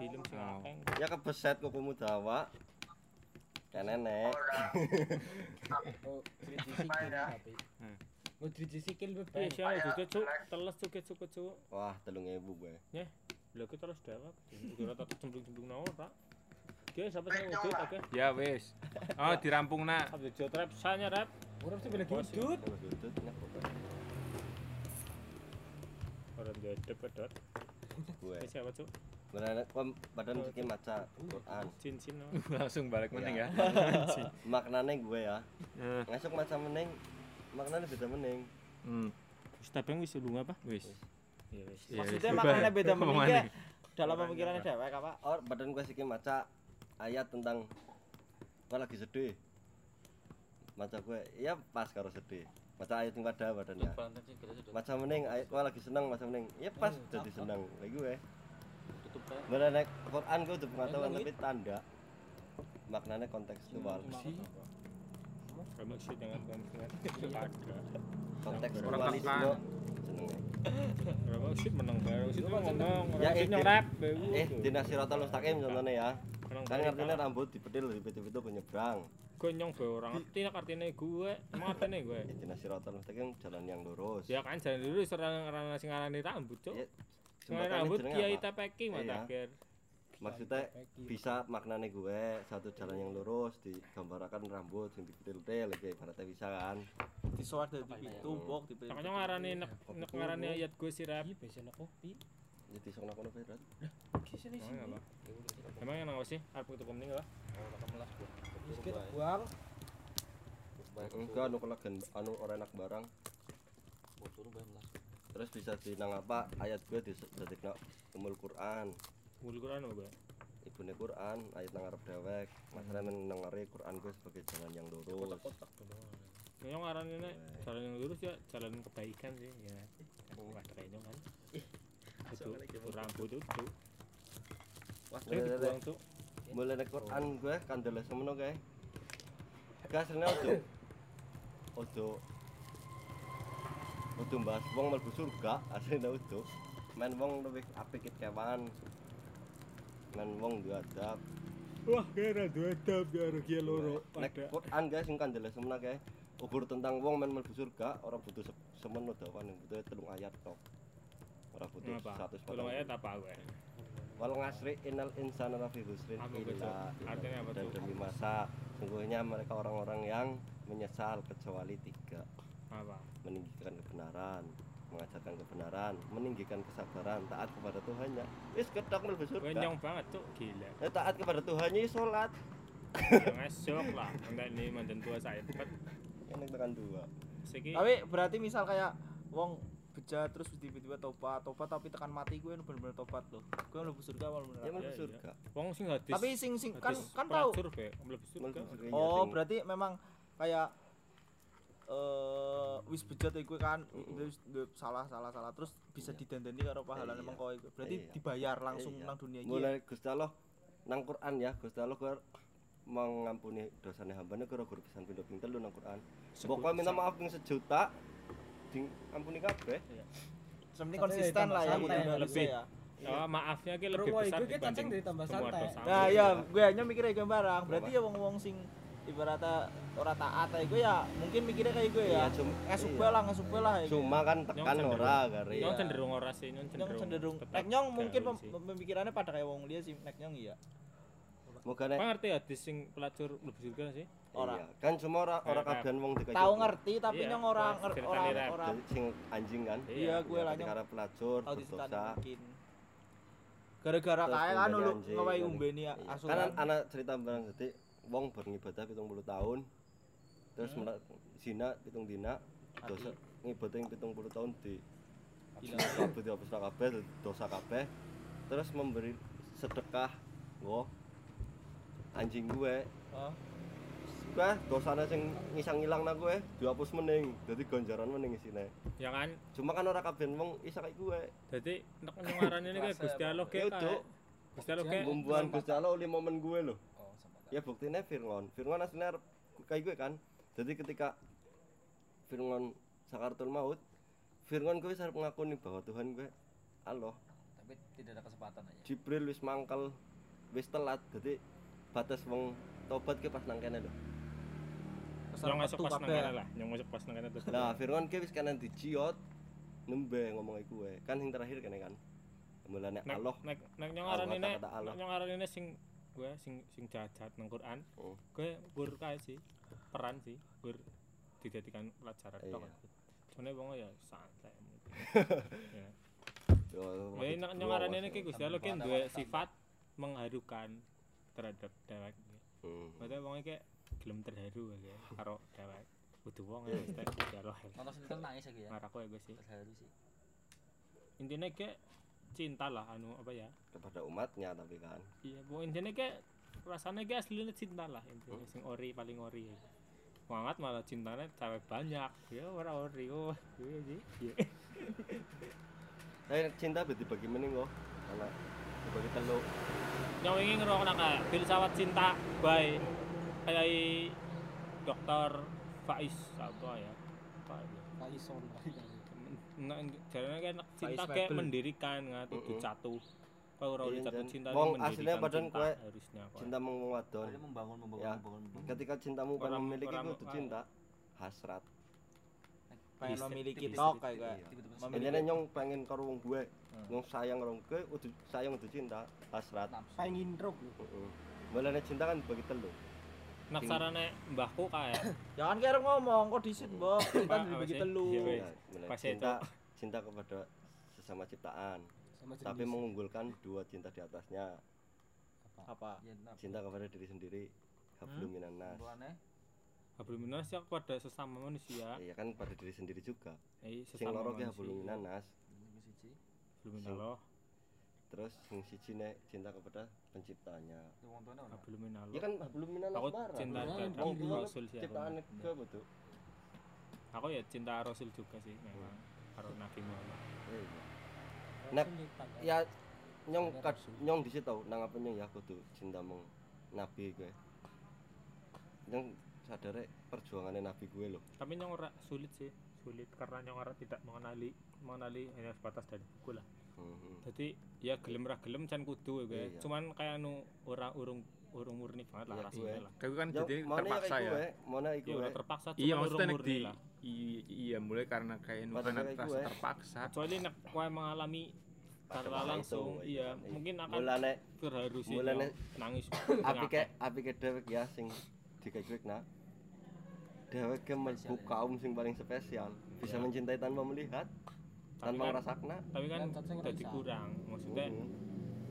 film sing akeh. Ya kebeset kukumu dawa. Kan nenek. Oh, *laughs* tapi. Hmm. Oh, driji sikil Eh, bebek. siapa juga cuk, teles cuk cuk cuk. Wah, 3000 gue. Lha ku terus dewek. Ora tak cemplung-cemplung nang ora. Oke, siapa sing wujud oke. Ya wis. Oh, dirampung nak. Abdi jod rap sanya rap. Ora mesti beli wujud. Orang jadep pedot. Gue. Ini siapa cuk? Benar kom badan iki maca Quran. Cincin. *laughs* Langsung balik meneng ya. *laughs* Maknane gue ya. Eh, Ngasuk maca meneng. Maknane beda meneng. Hmm. Wis tabang wis lunga apa? Wis. Iya wis. Iya, Maksudnya wis. maknanya beda meninggi maneh? dalam pemikirannya dewek apa? Oh, badan gue siki maca ayat tentang gue lagi sedih. Maca gue, ya pas karo sedih. Maca ayat yang pada badan ya. Valentine sih kita sudah Maca meneng, ayat gue lagi seneng, maca meneng. Ya pas jadi seneng. Lagi gue. ya. Bener nek Quran gue udah pengetahuan tapi tanda maknanya kontekstual. Kamu sih jangan konflik. Ada. Kontekstualisme Orang seneng. Kamu sih menang baru sih ngomong. Ya, Orang sih eh, nyerap. Eh, dinasiratul mustaqim contohnya ya. Kan artinya rambut dipedil dipedil itu penyeberang gue nyong be orang ngerti nak artinya gue emang artinya gue ya jenis siratan mustaqim jalan yang lurus ya kan jalan dulu serang orang sing ngarani rambut cuk jembatannya rambut kiai apa? TPK Iya. mata akhir maksudnya bisa maknanya gue satu jalan yang lurus digambarkan rambut yang dipedil-pedil kayak ibaratnya bisa kan? Disuar dari tumpuk di makanya ngarani nek nek ngarani ayat gue sih rap. Iya, biasa nak kopi. jadi sok nak kono berat Kisah di Emang sini. apa? Emang yang sih? Ketemu mending apa? Wis kita buang. enggak anu kolagen anu ora enak barang. Terus bisa dinang apa? Ayat gue disadekna umul Quran Mul Quran apa? ibune Quran ayat nang arep dewek. Masalah men nangare Quran gue sebagai jalan yang lurus. Yang ngarani nek jalan yang lurus ya jalan kebaikan sih ya. Wah, kayaknya kan. Itu rambut itu. Wah, iya, dibuang tuh. mulai nek Quran gue kandel semono kae. Gak asline ojo. Ojo. Ojo mbahas. Wong mlebu surga asline ojo. Men wong luwih apik kewan men wong duwe adab Wah, kira dua adab karo kia loro. nek Quran guys sing kandel semono kae ukur tentang wong men mlebu surga ora butuh se- semono dawane butuh telung ayat tok ora butuh? 100 Tolong ayat apa gue? wal ngasri innal insana lafi husrin illa dan demi masa sungguhnya mereka orang-orang yang menyesal kecuali tiga Apa? meninggikan kebenaran mengajarkan kebenaran meninggikan kesabaran taat kepada Tuhannya wis ketok mlebu surga nyong banget tuh, gila. Eh, taat kepada Tuhannya ya sholat *laughs* Yang esok lah, enggak ini mantan tua saya kan yang tekan dua segi Tapi berarti misal kayak wong bejat terus tiba-tiba tobat, tobat tapi tekan mati gue bener-bener tobat loh. Gue mlebu surga apa bener. ya mlebu iya. surga wong sing hadis. Tapi sing sing kan kan tahu. surga. mlebu surga ya, Oh, berarti memang kayak eh wis bejat ya gue kan wis salah salah salah terus bisa didandani karo pahala Iya. emang kowe iku. Berarti Iya. dibayar langsung Iya. nang dunia iki. ya? mulai Gusti Allah nang Quran ya Gusti Allah gue mengampuni dosanya hambanya kira guru pisan pindho ping telu nang Quran pokoknya minta maaf ping sejuta ding ampuni kabeh Sebenarnya Santai, konsisten lah ya Lebih. ya. Oh, maafnya ki lebih Rumah besar iku ki cacing dibanding dari tambah santai. Nah, ya gue hanya mikirnya gue barang. Berarti ya wong-wong sing ibaratnya ora taat ae gue ya mungkin mikirnya kayak gue ya. Iya, cuma- Ngasuk iya. bae lah, ngasuk lah ya. cuma kan tekan cenderung. ora gare Nyong cenderung ora sih, nyong Nyong cenderung. cenderung nek nyong mungkin pemikirannya pada kayak wong dia sih nek nyong iya. moga nek Apa ngerti hadis sing pelacur mlebu surga sih? Ora. Iya, kan cuma ora ora Kayak- kabehan wong dikasih Tahu ngerti tapi Iya, nyong orang orang orang sing anjing kan Iya, gue Ya, lah nyong ada pelacur berdosa. Gara-gara kayak kan lu ngawain umbeni Iya. asuran. kan an- anak cerita barang jadi wong beribadah 70 tahun terus Hmm. zina pitung dina dosa ngibadah yang pitung puluh tahun di kabeh dihapus kabeh dosa kabeh terus memberi sedekah wo anjing gue Oh. gue dosanya sing ngisang ngilang na gue dihapus mening jadi ganjaran mening isine. Ya kan? cuma kan ora kabeh wong isa kayak gue Dadi nek ngarani ini kayak Gusti Allah ya kayak Gusti Allah kayak bumbuan Gusti Allah oleh momen gue loh ya buktinya Firngon Firngon aslinya kayak gue kan. Jadi ketika Firngon sakaratul maut Firngon gue harus mengakuni bahwa Tuhan gue Allah. Tapi tidak ada kesempatan aja. Jibril wis mangkel wis telat. Jadi batas wong tobat ke pas nang kene lho. Nyong masuk pas nang kabeh. kene lah, nyong masuk pas nang kene terus. lah Firngon ke wis kanan diciot nembe ngomong gue kan yang terakhir kene kan. Mulane nek Allah. nek nek nyong ngarani nek nyong ngarani nek sing gue sing sing jahat nang Quran Oh. gue gur kae sih peran sih gur dijadikan pelajaran Iya. tok soalnya wong ya santai mungkin *laughs* ya nek nyong ngarani nek Gusti Allah kan duwe sifat mengharukan terhadap dewek Hmm. Berarti wong iki gelem terharu ya *laughs* karo dewek kudu wong ya Gusti Gusti Allah ya. Nonton sinetron nangis lagi ya. ngarako ya gue sih Terharu sih. intinya kayak cinta lah anu apa ya? Kepada umatnya tapi kan. Iya bu intinya kayak rasanya kayak aslinya cinta lah intinya. Sing ori paling ori. Ya. Wangat malah cintanya cewek banyak. Ya orang ori oh iya sih iya. Saya cinta berarti bagi mending kok karena dibagi telu yang ingin ngerokok kayak filsafat cinta by kayak dokter Faiz apa ya? Apa ya Nah, jarane kan cinta kayak mendirikan nggak tuh Mm-mm. catu apa ora Iya, jatuh Jan. cinta Wong itu padahal cinta kowe harusnya kowe. cinta meng wadon membangun membangun Ya. membangun. membangun. ketika cintamu Orang- memiliki orang- kudu cinta hasrat pengen memiliki tok kayak gue Iya. Intinya nyong pengen karo wong gue, Hmm. nyong sayang karo wong gue, kudu sayang kudu cinta, hasrat. Pengen truk. Heeh. Cinta kan bagi telu. Nak sarane mbahku kae *coughs* jangan kira ngomong kok disit mbok Apa- kan apa dibagi telu Iya. Ya, mulai Pas cinta, cinta kepada sesama ciptaan, Sama tapi mengunggulkan dua cinta di atasnya. apa Ya, nafsu. Cinta kepada diri sendiri, hablum Hmm? nas. Kumpulannya, Hablum minas ya kepada sesama manusia. Iya kan pada diri sendiri juga. Eh, Sing loro ki hablum minan nas. ini siji. Hablum minallah. Terus sing siji nek cinta kepada penciptanya. Hablum minallah. Iya kan hablum minan nas Aku barang. cinta Nah, Wong dulu Rasul sih aku. ciptaan ke betul. Aku ya cinta Rasul juga sih memang. Karo Nabi Muhammad. Iya. Nek ya nyong kad, nyong di situ nang apa nyong ya kudu cinta meng nabi gue nyong sadar perjuangannya nabi gue loh Tapi yang ora sulit sih, sulit karena yang ora tidak mengenali mengenali hanya sebatas dari buku lah. Mhm. Jadi ya gelem ra gelem can kudu gue. Iya. Cuman kayak anu ora urung urung murni banget lah Iya, rasanya lah. Tapi kan Ya, jadi mana terpaksa kayak ya. mana Ya iku gue terpaksa Iya maksudnya urung nek di iya mulai karena kayak nu karena kayak rasa terpaksa. Kecuali nek kowe mengalami masa langsung iya kan. mungkin akan mulane terharu sih mulane nangis. *coughs* api ke api ke dewek ya sing dikeklik nah dewek ke melbu kaum sing paling spesial bisa Iya. mencintai tanpa melihat tanpa kan- ngerasakna Tapi kan Kan rasa. kurang. Maksudnya Mhm.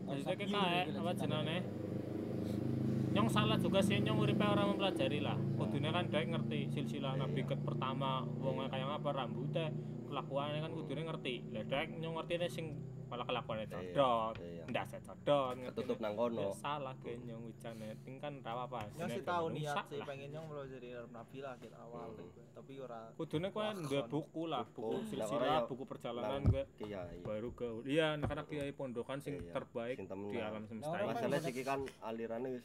maksudnya Iya, kita iya, apa iya, jenenge nyong salah juga sih nyong uripe orang mempelajari lah kudune kan dek ngerti silsilah nabi ket pertama wong kayak apa rambutnya kelakuannya kan kudune ngerti lah dek nyong ngerti sing malah kelakuannya Iya, codot iya. ndak codot ketutup nang kono. Ya salah ke nyong wicane. Ting kan ra apa yang sih tahu niat sih pengen yang mulai dari nabi lah kita awal kayak gue. tapi ora kudune kowe duwe buku lah buku. Buku. Lah, silsilah ya- buku perjalanan gue baru ke iya karena kiai pondokan sing Iya, terbaik di alam semesta Nah, ini orang masalah kan siki kan alirannya wis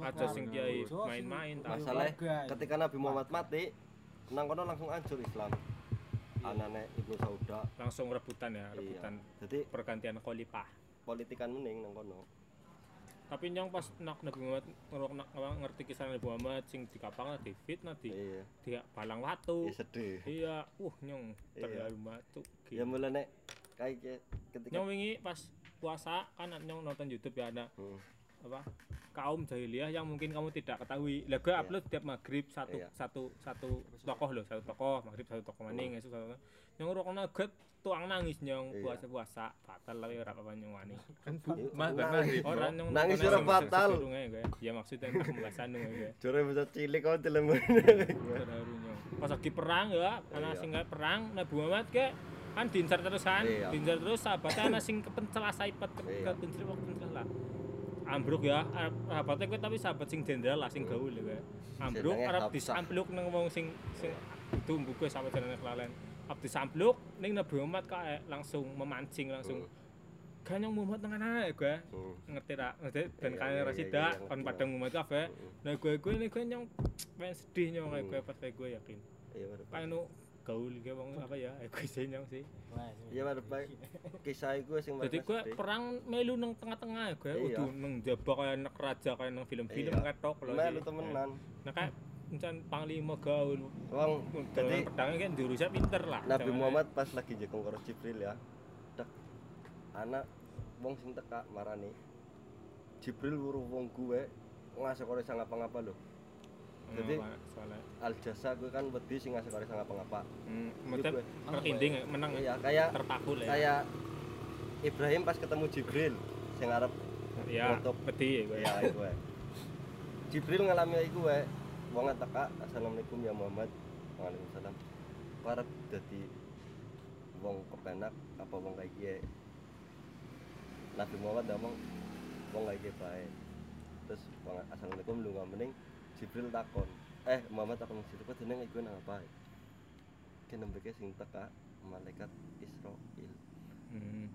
ada sing kiai main-main tak. Masalah ketika Nabi Muhammad mati nang kono langsung hancur Islam anane Ibnu Sauda. Langsung rebutan ya iya. rebutan. Jadi pergantian khalifah politikan mening nang kono. Tapi nyong pas nak Nabi Muhammad ngerok ngerti kisah Nabi Muhammad sing di fitnah di iya. di balang watu. Iya sedih. Iya uh nyong Iya. terlalu batu ya mulane kayak ke- ketika nyong wingi pas puasa kan nyong nonton YouTube ya ada Hmm. apa kaum jahiliyah yang mungkin kamu tidak ketahui. Lah gue Iya. upload tiap maghrib satu Iya. satu satu tokoh loh satu tokoh maghrib satu tokoh maning esuk satu nyong rokok nugget tuang nangis nyong. Iya. puasa puasa batal lah ya apa nyong wani. Kan Iya, mah orang nyong Nangis ora batal. gue. Ya maksudnya itu pembahasan gue. Jore bisa cilik kau nyong. Pas lagi perang ya Iya. sing perang Nabi Muhammad ke kan diincar terus kan Iya. diincar terus sahabatnya anak sing kepencel saipat ke ambruk ya sahabatnya gue tapi sahabat sing jenderal lah sing gaul ya gue ambruk Hafsah. disampluk nang wong sing sing itu gue sampai jenenge kelalen Arab disampluk ning Nabi Muhammad kae langsung memancing langsung Ganyong Muhammad nang anak gue Hmm. ngerti tak? Ngerti? Dan Iya, kalian rasi iya, tak iya, kon padang Muhammad kafe. *tsk* Hmm. nah gue gue ini gue nyong pengen sedih nyong gue pas gue yakin. Iya gaul gitu bang apa ya? *laughs* Eh, gue sih. Sih iya baik kisah iku sing jadi makna gue perang melu nang tengah-tengah gue Iya. udah nang jaba kayak nak raja kayak nang film-film Iya. ketok loh melu sih. temenan. Nah kayak encan panglima gaul. Wong jadi jadi pedangnya kan jurusnya pinter lah Nabi Muhammad pas lagi jekong karo Jibril ya tek anak wong sing teka marani. Jibril wuruh wong gue ngasih kore sang apa-ngapa lho jadi- apa, soalnya al jasa gue kan wedi sing ngasih kore sang apa-ngapa hmm, Iya, maksudnya gue. tertinding ya, menang iya kayak terpaku lah ya kayak Ibrahim pas ketemu Jibril sing arep ya untuk peti ya gue ya iku wae. Jibril ngalami iku wae. Wong teka Assalamualaikum ya Muhammad. Waalaikumsalam. Parep dadi wong kepenak apa wong kayak gie. Nabi Muhammad ngomong wong kayak gie bae. Terus Assalamualaikum lu mending Jibril takon. Eh Muhammad takon Jibril kok jeneng iku nang apa? Mbeke sing teka malaikat Israil. hmm.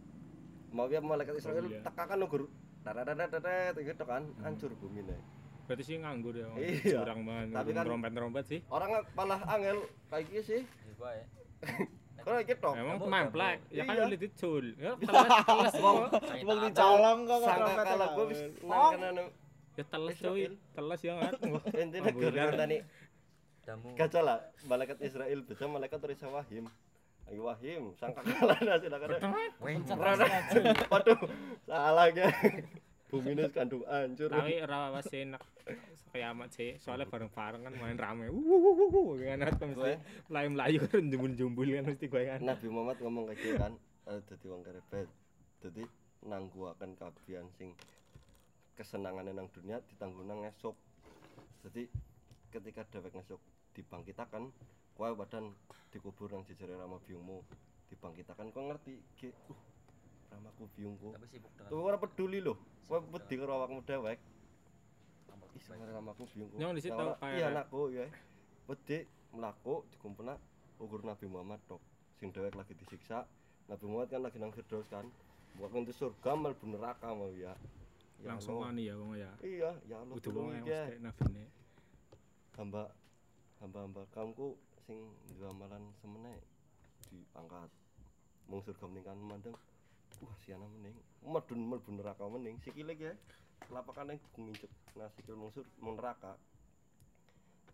Mau ya malaikat Israil Iya. teka kan ugur Tadadadadadad gitu kan hancur bumi nih. berarti sih nganggur ya Iya. curang banget Tapi kan- trompet trompet sih Orang malah angel kayak gini sih. Ya. Kalau iki tok. Emang memplek, gabuk. ya kan oleh dicul. Ya teles Wong. Wong dicolong kok kalau gue wis ada. nang Ya teles Israel. cuy, teles ya kan. *laughs* intine Alhamdulillah. gara tani Damu. gajah lah malaikat Israel. Bisa malaikat Risa Wahim. Ayo Wahim sangka kalah nasi nak ada *laughs* waduh salah ya. Bumi ini kandung hancur. Tapi ora was enak. Kiamat sih, soalnya bareng-bareng kan main rame. Wuh kan kan mesti melayu-melayu kan jumbul-jumbul kan mesti gue kan. Nabi Muhammad ngomong kayak gitu kan. Eh, dadi wong kerebet dadi nangguaken kabian sing kesenangannya nang dunia ditanggung nang esok jadi ketika dewek esok dibangkitakan kowe badan dikubur nang jejere rama biungmu dibangkitakan kau ngerti ge uh ramaku biungku Tapi sibuk dengan tuh ora peduli loh kowe wedi karo awakmu dewek. Ih kebaikan. sama ramaku biungku Nyong kayak- iya anakku ya wedi mlaku dikumpulna ukur Nabi Muhammad tok. Sing dewek lagi disiksa. Nabi Muhammad kan lagi nang Firdaus kan. Buat pintu surga mlebu neraka mau ya Ya Langsung wani ya wong ya. iya ya Allah Udah wong yang mesti nabine. hamba hamba-hamba kaumku sing dua amalan semene diangkat mung surga mending kan mandeng. Wah siana mending medun mlebu neraka mending sikile ya lapakane ngincuk nah sikil mung sur mung neraka.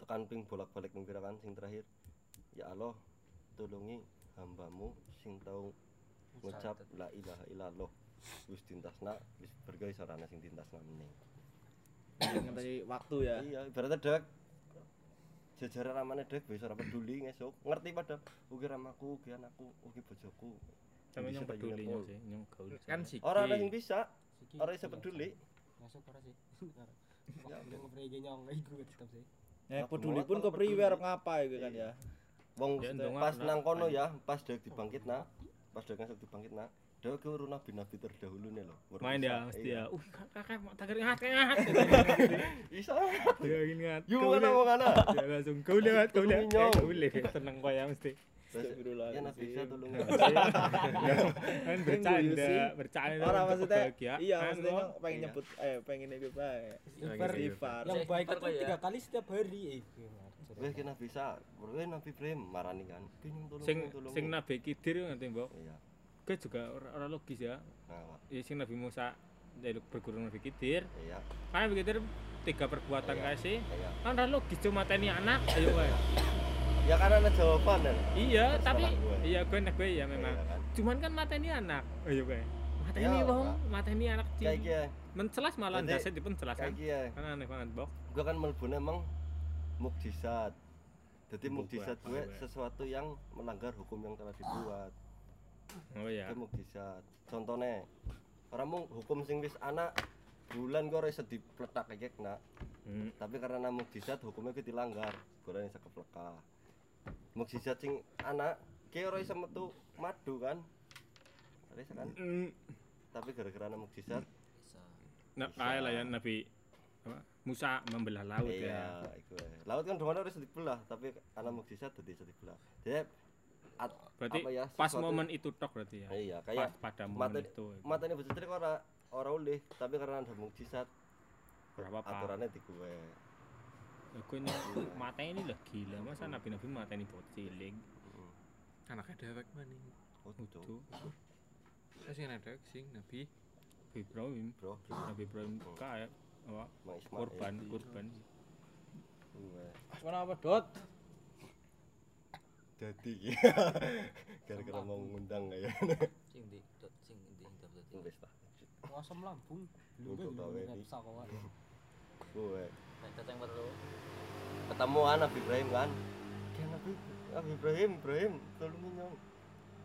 Tekan ping bolak-balik ning kan sing terakhir. Ya Allah tulungi hambamu sing tau ngucap la ilaha illallah wis dintasna wis bergawe sarana sing dintasna mending Ngenteni waktu ya. iya ibaratnya dek jajaran ramane dek wis ora peduli ngesuk ngerti pada ugi ramaku ugi anakku ugi bojoku Bisa nyong tak peduli sih, nyong gaul. Kan sih. Ora ada yang bisa, ora iso peduli. Masuk ora sih? *laughs* Ya, ngeprege nyong iku tetep sih. Ya peduli pun kepriwe arep ngapa iku kan ya. Wong pas nang kono ya, pas dek dibangkit nak, pas dek ngesuk dibangkit dek ke uru nabi-nabi terdahulu nih loh. Main bisa. dia mesti Iya. ya. Uh, kakak mau tagar ngat ngat. Isa. Ya gini ngat. Yu Kau ana le- wong ana. Ya langsung kau lewat kau lewat. Nyong. Kau le seneng kau ya mesti. Ya nabi Isa tolong. Kan bercanda, bercanda. Ora untuk maksudnya iya maksudnya kok. nyong pengen Iya. nyebut eh pengen iku bae. Istighfar. Istighfar. Yang baik itu ya. tiga kali setiap hari. Eh, Wes kena bisa. Wes nabi Ibrahim marani kan. Sing sing Nabi Khidir ngerti mbok. Iya. Gue juga ora ora logis ya. Nah, Ya sing Nabi Musa jaluk berguru Nabi Khidir. iya. Kan Nabi Khidir tiga perbuatan Iya. kayak sih. Iya. Kan ora logis cuma teni anak. Ayo *coughs* wae. Ya karena ada jawaban kan. Iya, tapi gue. iya gue nek gue ya memang. Iya kan. Cuman kan mateni anak. Ayo gue. Mateni Ya, wong, mateni anak Kayak cilik. gini. Mencelas malah ndase dipencelas kan. Kayak gini. Kan aneh banget, Bok. gue kan melbune emang mukjizat jadi mukjizat gue sesuatu yang melanggar hukum yang telah dibuat Oh iya. itu mukjizat contohnya orang mau hukum sing wis anak bulan gue ora iso dipletak kayak nak Hmm. tapi karena mukjizat hukumnya gue dilanggar gue ora iso keplekah mukjizat sing anak kayak ora iso metu madu kan kan Mm. tapi gara-gara ana mukjizat. Nah, kayak lah ya Nabi apa? Musa membelah laut iya ya. iku laut kan dongane iso dibelah tapi ana mukjizat dadi iso dibelah jadi at, Berarti apa ya, pas sesuatu- momen itu tok berarti ya. iya Pas kayak pada mata momen itu. mata ini bocah cilik ora ora oleh tapi karena ada mukjizat apa-apa. aturannya di gue Aku ini mata ini lah gila masa nabi-nabi mata ini bocah cilik. Anaknya dewek Itu tuh Saya sing ada sing Nabi Ibrahim, bro Nabi Ibrahim kayak apa? Kurban, kurban. gue Kenapa dot? Jadi gara-gara *laughs* mau ngundang ya. Sing di sing di dot dot. wis lah Asam lambung. Belum di- bisa kok. gue *laughs* Nek datang perlu. ketemu kan Nabi Ibrahim kan? Dia Nabi Nabi Ibrahim Ibrahim tolong nyong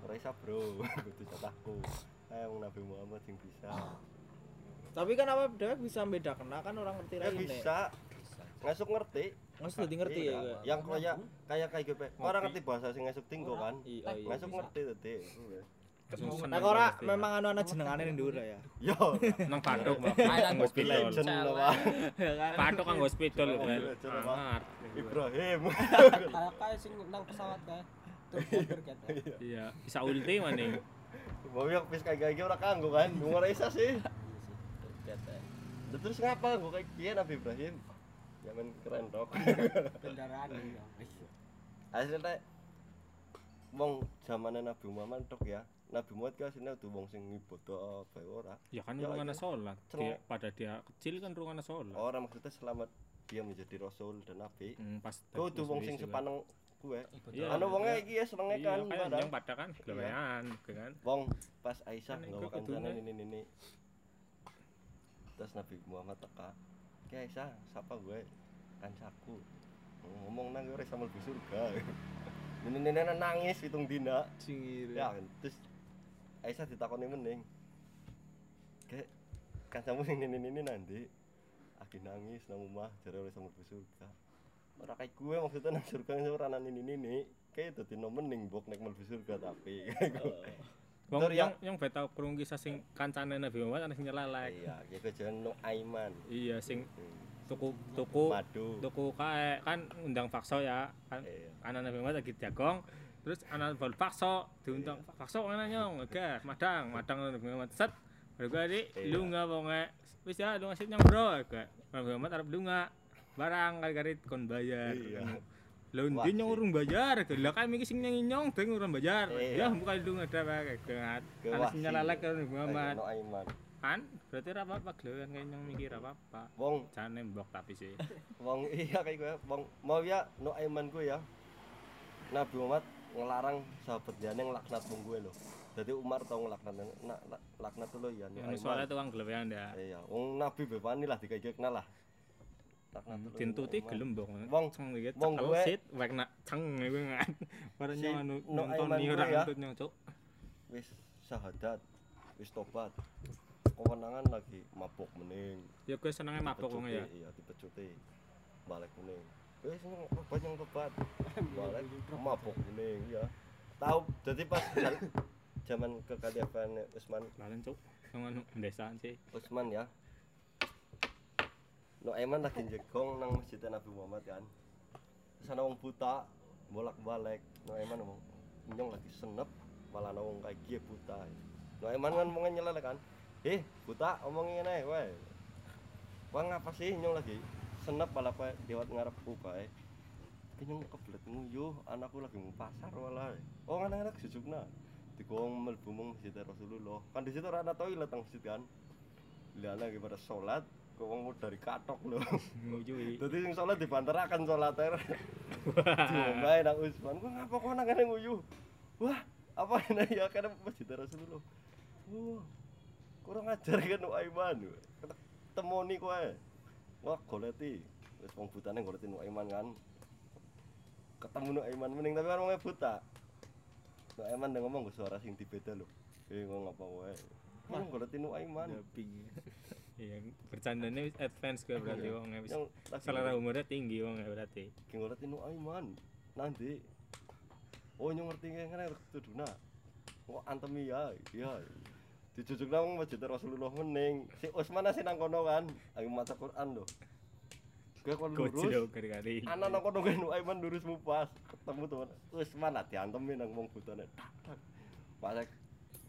ora iso bro. *laughs* Kudu jatahku ayo Nabi Muhammad sing bisa. Tapi kan apa dewek bisa beda kena kan orang ngerti ya lain nih. bisa. Ngasuk ngerti Ngasih dadi ngerti ya. Iya. gue. yang kayak kayak kayak gue orang ngerti bahasa sing ngasuk tinggo kan Iya iya. ngasuk ngerti tadi Langsung Nek seneng ora memang anu ana jenengane ning dhuwur ya. yo nang patok Mbak. Ayo, Nang hospital. lah *laughs* Ya kan. Patok kang hospital kan. Ibrahim Kayak kayak sing nang pesawat ket. Iya, bisa ulti maning. mau yang pis kayak gini orang kanggo kan gue isa sih Iya terus ngapa gue kayak gini Nabi Ibrahim ya men keren dok *laughs* Kendaraan ya. hasilnya wong zamane Nabi Muhammad tok ya. Nabi Muhammad kan asline tuh wong sing ibadah apa ora. Ya kan Ya, rungana iya. sholat. Seneng. Dia, pada dia kecil kan rungana sholat. Orang maksudnya selamat dia menjadi rasul dan nabi. Hmm, pas Kau tuh wong sing sepaneng gue. Iya. Anu wonge iki ya senenge Iya, kan kan barang. yang pada kan gawean, kan. Wong pas Aisyah Kan nggawa kancane ini ini. Terus Nabi Muhammad teka. Ki Aisyah, siapa gue? Kancaku. Ngomong nang gue sama lebih surga. *laughs* Ini ini nangis hitung dina. Cingir. Ya, terus Aisyah ditakoni meneng. Kayak kancamu sing ini ini nanti. Aki nangis nang omah jare oleh sama lebih surga. Ora kayak gue maksudnya nang surga sing ora nang ini ini. Kayak dadi no meneng bok nek mlebu surga tapi. *laughs* Wong yang yang beta krungu kisah sing kancane Nabi Muhammad ana sing nyelelek. Iya, ya kejan no aiman. Iya, sing Hmm. tuku tuku Madu. tuku kae kan undang fakso ya. Kan Iya. anak Nabi Muhammad lagi jagong terus anak bal fakso diundang fakso mana nyong oke madang madang Nabi Muhammad set baru gue di Iya. lu nggak mau nge wis ya lu ngasih nyong bro Nabi Muhammad arab lu nggak barang kali-kali kon bayar Iya. Wah, dia nyong urung bayar, lah kan mikir sing nyong nyong deng urung bayar. Ya bukan lu ada. Ke Ana sing karo Muhammad. Kan berarti ora apa-apa gelewan kayak nyong mikir apa-apa. Wong Jangan nembok tapi sih. *laughs* wong iya kayak gue wong mau ya no aiman gue ya Nabi Muhammad ngelarang sahabat dia ngelaknat wong gue loh jadi Umar tau ngelaknat nak laknat lo ya Yang soalnya tukang gelewan dah. iya wong Nabi bebani lah dikayak kenal lah laknat tuh lo, Tintuti gelem bong. Wong- ceng iki wong gue- sit wek nak ceng iku nyong anu no nonton ni ora ya. ngentut nyong cuk. wis syahadat wis tobat kewenangan lagi mabuk mening Ya gue senenge mabuk wong ya. iya dipecuti balik mening wis nyong tobat nyong tobat *laughs* balik mabuk mening ya tahu jadi pas *laughs* zaman kekhalifahan Utsman Lalen cuk. Yang anu ndesaan sih. Utsman ya No Aiman lagi jegong nang masjid Nabi Muhammad kan. Terus ana wong buta bolak balik No Aiman ngomong nyong lagi senep malah ana wong kayak gie buta. No Aiman kan mau nyelele kan. Eh buta omongin ngene wae. Wah ngapa sih? Nyong lagi senep malah kowe lewat ngarepku bae. Nyong kebelet nguyuh anakku lagi mau pasar walah oh anak-anak sujukna digong mlebu mung masjid Rasulullah. Kan di situ ora ada toilet nang masjid kan. Lihat lagi pada sholat, wong dari katok loh. Nguyui. Jadi sing sholat dibanterakan sholat er. Diombae nang Usman, kok ngapa kok nang kene nguyu? Wah, apa ini ya karena masjid Rasulullah. Wah, kurang ajar kan nu Aiman. Temoni kowe. Wah, goleti. Wis wong butane goleti nu Aiman kan. Ketemu nu Aiman mending tapi kan wongnya buta. Nu Aiman ngomong suara sing dibeda lho. Eh ngomong apa wae. Wah, goleti nu Aiman. Iya, bercandanya wis advance gue berarti Iya. wong wis Yang lagi selera umurnya tinggi wong berarti. Ki ngerti nu Aiman. Nanti Oh nyong ngerti ngene tuduna. Kok antemi ya, iya. Dijujuk nang masjid Rasulullah mening. Si Utsman sih nang kono kan, lagi maca Quran lho. Gue kon lurus. Anak nang kono kan nu Aiman lurus mupas. Ketemu teman Utsman lah diantemi nang wong tak. Pas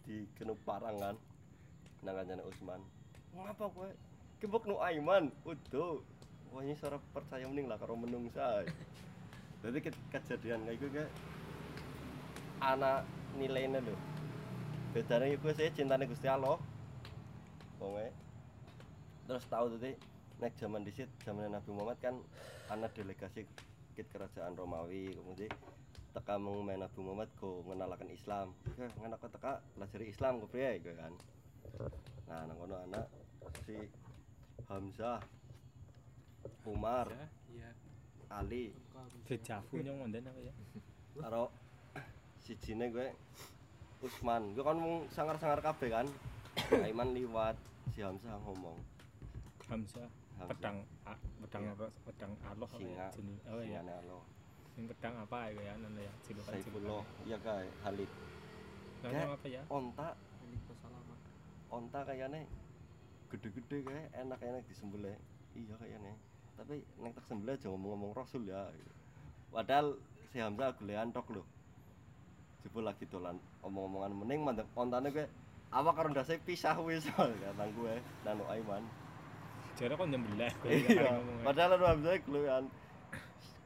di kena parang kan. Nang kancane Utsman. Ngapa kowe? Kebok nu Aiman. Udo. Wah ini suara percaya mending lah karo menungsa. Jadi ke- kejadian kayak gitu kayak anak nilainya lho. Bedanya iku saya cintane Gusti Allah. Wonge. Terus tahu tadi nek zaman disit zaman Nabi Muhammad kan anak delegasi ke kerajaan Romawi kemudian teka mengenai Nabi Muhammad go ngenalakan Islam. Ya, nganak teka pelajari Islam gitu kan. Nah, nang anak si Hamzah Umar, Iya. Ali, Dejavu nyong ngonden apa ya? karo sijine gue Usman. Gue kan mung sangar-sangar kabeh kan. Aiman liwat, si Hamzah ngomong. Hamzah Hamzah. pedang a- pedang Iya. apa pedang Allah apa ya Singa. oh ya Singane Allah. yang pedang apa ya ya nana ya cilukan Saifullah, iya kae Halid. namanya apa ya Onta, onta kayaknya gede-gede kayak enak-enak disembelih. Iya kayaknya. Tapi nek tak sembelih aja ngomong-ngomong Rasul ya. Padahal si Hamzah gulean tok lho. Jebul lagi dolan omong-omongan mending mandek ontane gue awak karo ndase pisah wis nang gue nang Aiman. jare kon nyembelih *laughs* Iya, padahal lu Hamzah gulean.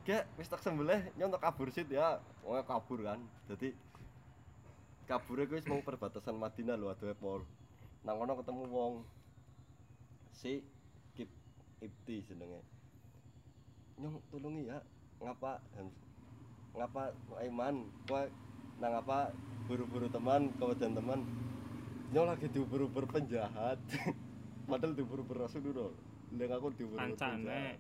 Kayak wis tak sembelih nyontok kabur sit ya. Wong kabur kan. Jadi kabure kuwi wis mau perbatasan Madinah lho adohe pol. Nang kono ketemu wong si Kip Ibti jenenge. Nyong tulungi ya, ngapa? Ngapa Aiman? Kowe nang apa buru-buru teman, kemudian teman. Nyong lagi diuber-uber penjahat. *laughs* Padahal diuber-uber Rasulullah. Lha aku diuber-uber Kancane. penjahat.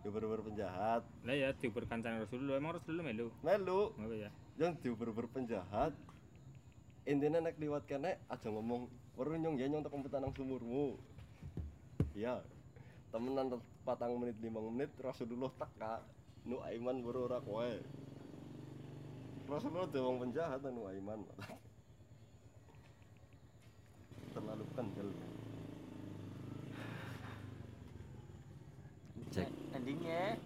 Diuber-uber penjahat. Lah ya diuber kancane Rasulullah. Emang Rasulullah melu. Melu, Ngopo ya? yang diuber-uber penjahat intinya nek liwat kene aja ngomong weru nyong ya nyong tak komputer nang sumurmu iya. Temenan patang menit lima menit Rasulullah teka nu Aiman baru ora kowe. Rasulullah tuh wong penjahat nu Aiman. Terlalu kendel Cek. endingnya.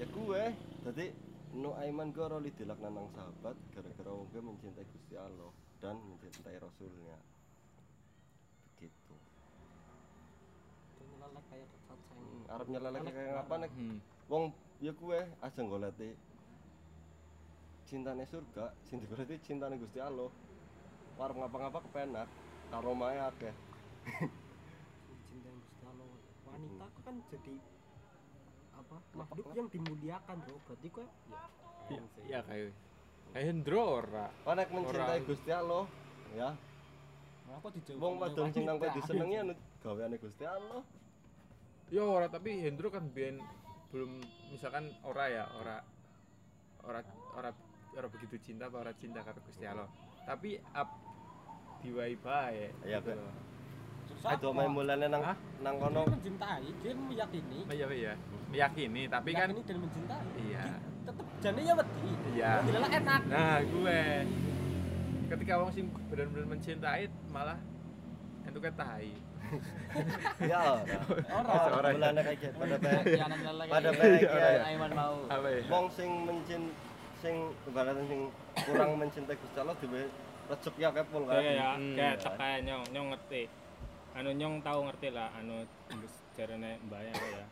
Ya gue jadi nu Aiman gue roli dilaknat nang sahabat gara-gara wong gue mencintai Gusti Allah dan mencintai Rasulnya begitu Nyelalek kayak kecacing. Hmm, Arab nyelelek kayak ngapa nek Hmm. wong ya gue aja goleti cintane surga sing digoleti cintane Gusti Allah warung ngapa-ngapa kepenak karo mae akeh Cinta yang Gusti Allah. Wanita kan jadi apa? Makhluk yang dimuliakan, Bro. Berarti kok ya Ya kayak kayak Hendro ora. Kok nek mencintai. Gusti Allah ya dijauh. wong wadon nang kowe disenengi anu gaweane Gusti Allah Ya ora tapi Hendro kan biyen belum misalkan ora ya, ora ora ora ora begitu cinta apa ora cinta karo Gusti Allah. Tapi up diwai bae. Iya, gitu loh. Aduh main mulane nang Hah? nang Dia kono mencintai, dia meyakini. Iya iya. Meyakini tapi kan meyakini dan mencintai. iya. Tetep jane ya wedi. Iya. Dilalah enak. Nah, gue ketika wong sing benar-benar mencintai malah entuk tai. Ya ora Ora. ora kayak gitu pada lelaki pada ya. Iya, kayak Aiman mau ya? wong sing mencin sing ibaratnya sing kurang mencintai Gusti Allah dhewe recep ya kayak pol kan Kayak ya, Hmm. kayak teka nyong, nyong ngerti. Anu nyong tahu ngerti lah, anu jarane mbaya ya.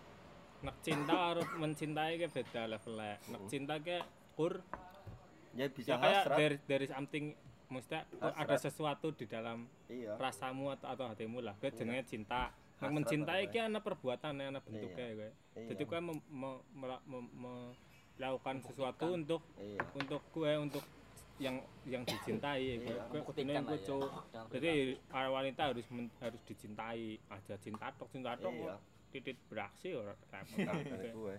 Nek cinta harus mencintai ke beda levelnya. Nek cinta ke kur ya bisa ya kayak dari dari something maksudnya kok ada Hasrat. sesuatu di dalam iya. rasamu atau, atau hatimu lah. Gue jenenge cinta. Hasrat mencintai apa ki ana perbuatan ana bentuknya gue. iya. Jadi gue me- mem- me- melakukan sesuatu untuk iya. untuk gue untuk yang yang dicintai gue Iya, gue membuktikan gue ya. cowok jadi para wanita harus men- harus dicintai. Aja cinta tok cinta tok iya. titit beraksi ora *laughs* repot. Nah Gue- gue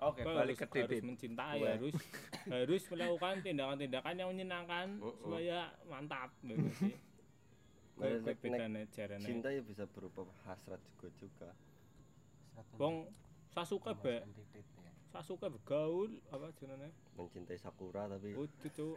Oke, gue balik harus, ke harus titit. mencintai Gue. harus harus melakukan tindakan-tindakan yang menyenangkan Uh-uh. supaya mantap gitu sih. Bedane jarane cinta ya bisa berupa hasrat juga juga. Wong Sasuke be Sasuke begaul apa jenenge? Mencintai Sakura tapi kudu cuk.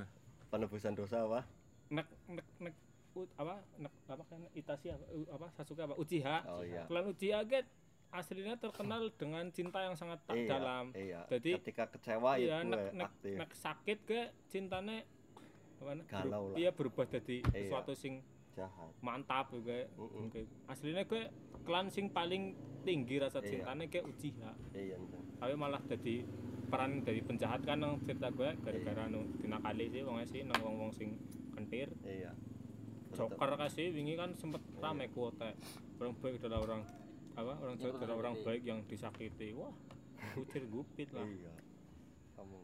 *laughs* Penebusan dosa apa? Nek nek nek u- apa? Nek apa kan? Itachi apa? Apa? Sasuke apa? Uchiha. Oh iya. Klan Uchiha kan aslinya terkenal dengan cinta yang sangat tak iya dalam. iya. Jadi, ketika kecewa iya ya nek gue nek aktif. nek sakit ke cintane apa Galau lah. iya berubah jadi Iya. sesuatu sing jahat. mantap gue Mm-mm. aslinya gue klan sing paling tinggi rasa Iya. cintane ke Uchiha iya tapi malah jadi peran dari penjahat kan nang cerita gue gara-gara anu dinakali sih wong sih nang wong-wong sing kentir. Iya. Joker kasih wingi kan sempet rame kuota. Orang baik adalah orang apa? Orang jahat adalah orang baik yang disakiti. Wah kucir gupit lah. Iya. Kamu.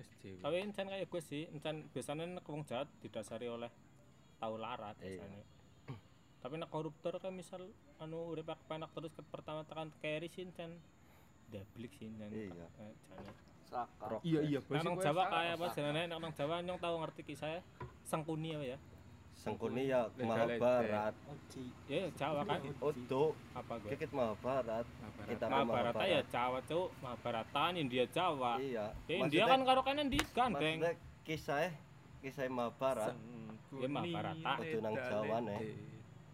SJW. tapi encan kayak gue sih encan biasanya nek wong jahat didasari oleh tahu larat Iya. biasanya. Tapi nek koruptor kan misal anu urip penak terus ke pertama tekan carry sih encan. Dablik sih encan. Iya. Eh. Saka. Iya iya, nang Jawa kayak apa jenenge? Nek nang Jawa nyong tahu ngerti kisahnya Sangkuni apa ya sengkuni ya. Mahabharat Oji. ya Jawa kan? Untuk apa gue kikit Mahabharat kita Mahabharata ya Jawa cuk. Mahabharatan India Jawa. Iya. Ya India kan karo kanan di gandeng. maksudnya kisah kisah Mahabharat Ya, Mahabharata. Kudu nang Jawa, nek.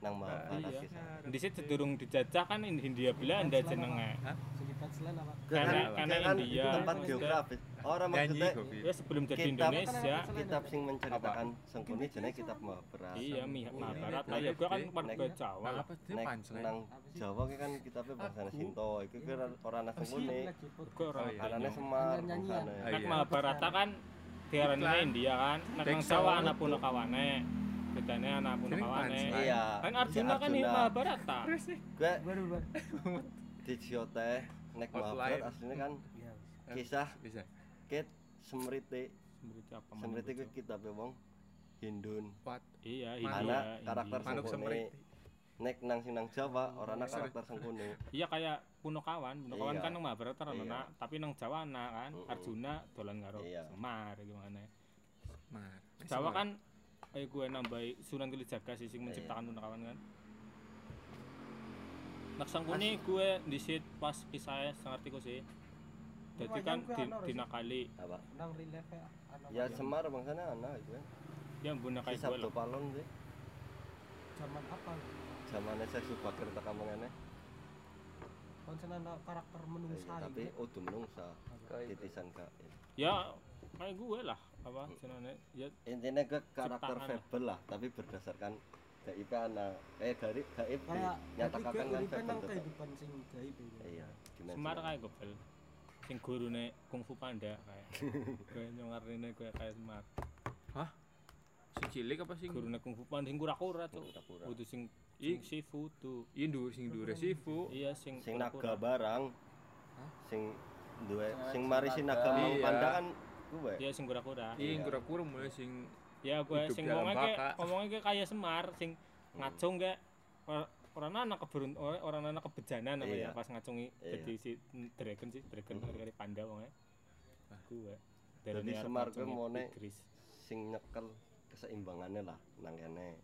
nang Mahabharat Iya. kisah. Di situ durung dijajah kan Hindia Belanda jenenge Selain apa? Karena- Kan- karena kan India, tempat geografis. Orang maksudnya ya sebelum jadi Kitab- Indonesia. kitab sing menceritakan sengkuni jenenge kitab Mahabharat iya Mahabharata. ya gua kan warga Jawa. Lah apa nang Jawa ki kan kitabnya bangsane Sinto. Iku ki ora ana sengkuni. gua ora Oh, iya. anane ngerti. Semar Oh, Nek iya. Mahabharata kan diarani. India kan. Nek nang Jawa anak punakawane bedane anak punakawane Panca. Iya. kan Arjuna kan. Mahabharata. Gue baru baru di teh nek Outline. Aslinya kan *laughs* iya kisah bisa ket semrite Semriti apa semrite itu? kitab wong Hindun Pat iya Manuk. India Anak karakter Sengkone. nek nang sing nang Jawa ora ana karakter sengkune iya kayak Punokawan Punokawan Iya. kan nang Mahabharata Iya. ana tapi nang Jawa ana kan. Arjuna dolan karo Iya. Semar gimana Mar Jawa kan ayo gue nambahi Sunan Kalijaga sih sing menciptakan. Punakawan kan Nak sangkune gue disit pas kisahnya ngerti kok sih. Jadi kan di, dinakali. Apa? Nang relief ya anak ya wayang. Semar bangsane ana itu ya. Si kayak gue lah. Palon sih. Zaman apa? Zamane saya subakir tekan mengene konsen anak karakter menungsa Iya, tapi udah menungsa titisan kak Ya kayak gue lah apa jenenge ya intinya ke karakter fable lah tapi berdasarkan gaib anak eh dari gaib kayak nyatakan kan tetap kehidupan sing gaib ya iya Semar kayak gobel. Sing gurune kungfu panda kayak. *laughs* gue nyongarine gue kayak Semar. sing cilik apa sing Gurune kungfu panda sing kura-kura tuh. Kura-kura. Kudu sing Ih. sing Sifu tuh. iya ndur sing dure sifu Iya sing sing naga barang sing duwe sing marisi naga naga. mau Iya. panda kan Iya sing kura-kura. iya Iya. kura-kura mulai sing Ya gue Hidup sing ngomongnya kayak ngomongnya kayak kayak Semar sing ngacung kayak or- orang anak keberun or- orang anak kebejanan apa Iya. ya pas ngacungi Iya. jadi si dragon sih dragon Hmm. dari panda wongnya gue Jadi Semar gue mau sing nyekel keseimbangannya lah nang kene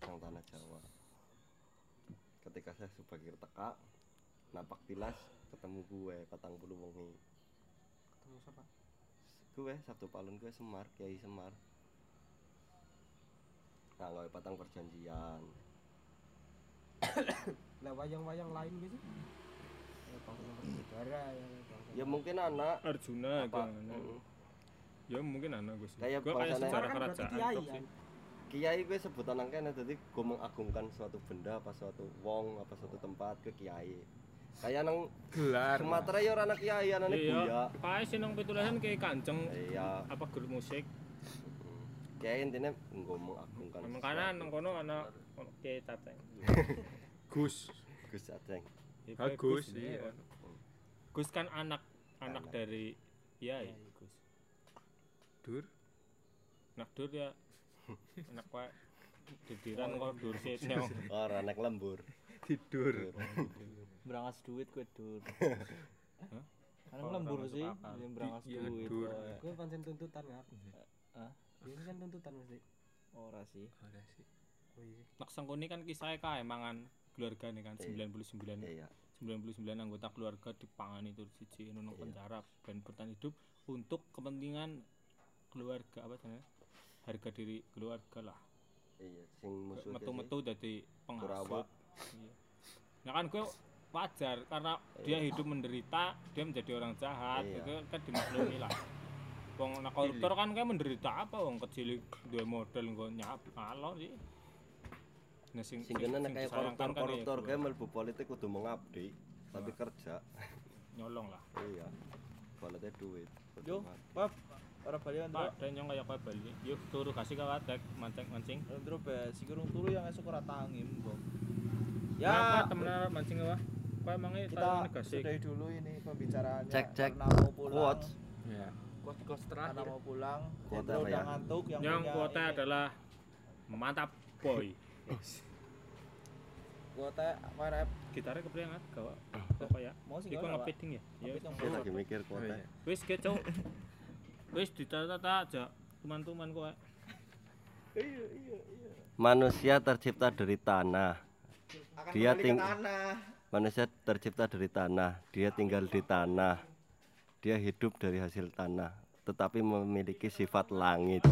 nang tanah Jawa. Ketika saya sebagai teka napak tilas ketemu gue patang puluh wongi ketemu siapa gue Sabtu Palun gue Semar Kiai Semar. Nah gue patang perjanjian. *coughs* Lah wayang-wayang lain gitu? Ya bangsa bersaudara ya bangsa ya mungkin anak. Arjuna apa? mm, ya mungkin anak gue sih. Kayak gue kayak sejarah kan berarti kerajaan. kiai tok kan? Sih Kiai gue sebutan nang kene jadi gue mengagungkan suatu benda apa suatu wong apa suatu tempat ke Kiai kayak nang gelar. Sumatera ya orang anak Kiai anaknya iya. Buya. Kayak sih nang pitulasan kayak kanceng. Iya. Apa grup musik. Kiai intinya gue mengagungkan memang karena sesuatu. nang kono anak kayak tateng. *laughs* Gus. Gus Aceng Ya, Ah, Gus, iya. kan. Gus kan anak anak Anak. dari ya Gus. Dur? Anak dur ya. *laughs* Anak wae. Didiran kok dur sih nyong orang anak lembur. Tidur Berangas duit gue dur. *laughs* Kan Oh, lembur sih, yang berangas Iya, duit. gue pancen tuntutan kan Hah? ini kan tuntutan mesti. Ora sih. ada sih. Oh iya. Nak sangkuni kan kisahnya kae mangan keluarga nih kan Iya. 99 iya 99 anggota keluarga dipangan itu siji nang penjara dan bertahan hidup untuk kepentingan keluarga apa namanya? Harga diri keluarga lah. Iya sing musuh metu-metu dari penghasut. Iya. nah kan gue wajar karena dia hidup menderita dia menjadi orang jahat Iya. itu kan dimaklumi lah. Wong nah koruptor kan kayak menderita apa wong kecil dua model gue nyap alon sih. Nah sing sing kena nek kayak koruptor kan ya koruptor gue. kayak mlebu politik kudu mengabdi tapi kerja. Nyolong lah. Iya. Balete duit Yo. Pap, ora balian pak Ndro. dan nyong kayak kue bali. Yuk turu kasih kawatek mancing mancing. Ndro bes, iki urung turu yang esuk ora tangi mbok. ya. Ya, temen mancing apa kue emangnya kita sudahi dulu ini pembicaraannya. Cek, cek. Karena mau pulang. quotes ya kos Karena terakhir mau pulang. Quote Hendro apa udah ya? ngantuk yang yang punya adalah mantap boy *laughs* Kuota apa gitarnya kepriangat gak apa ya Mau sih Iku Pak? ngepeding ya? Iya. Lagi mikir Oh, kuota iya. Wis kecok. *laughs* Wis ditata-tata aja teman-teman kowe. manusia tercipta dari tanah Akan Dia kembali ke ting- tanah. Manusia tercipta dari tanah dia tinggal di tanah. Dia hidup dari hasil tanah tetapi memiliki sifat langit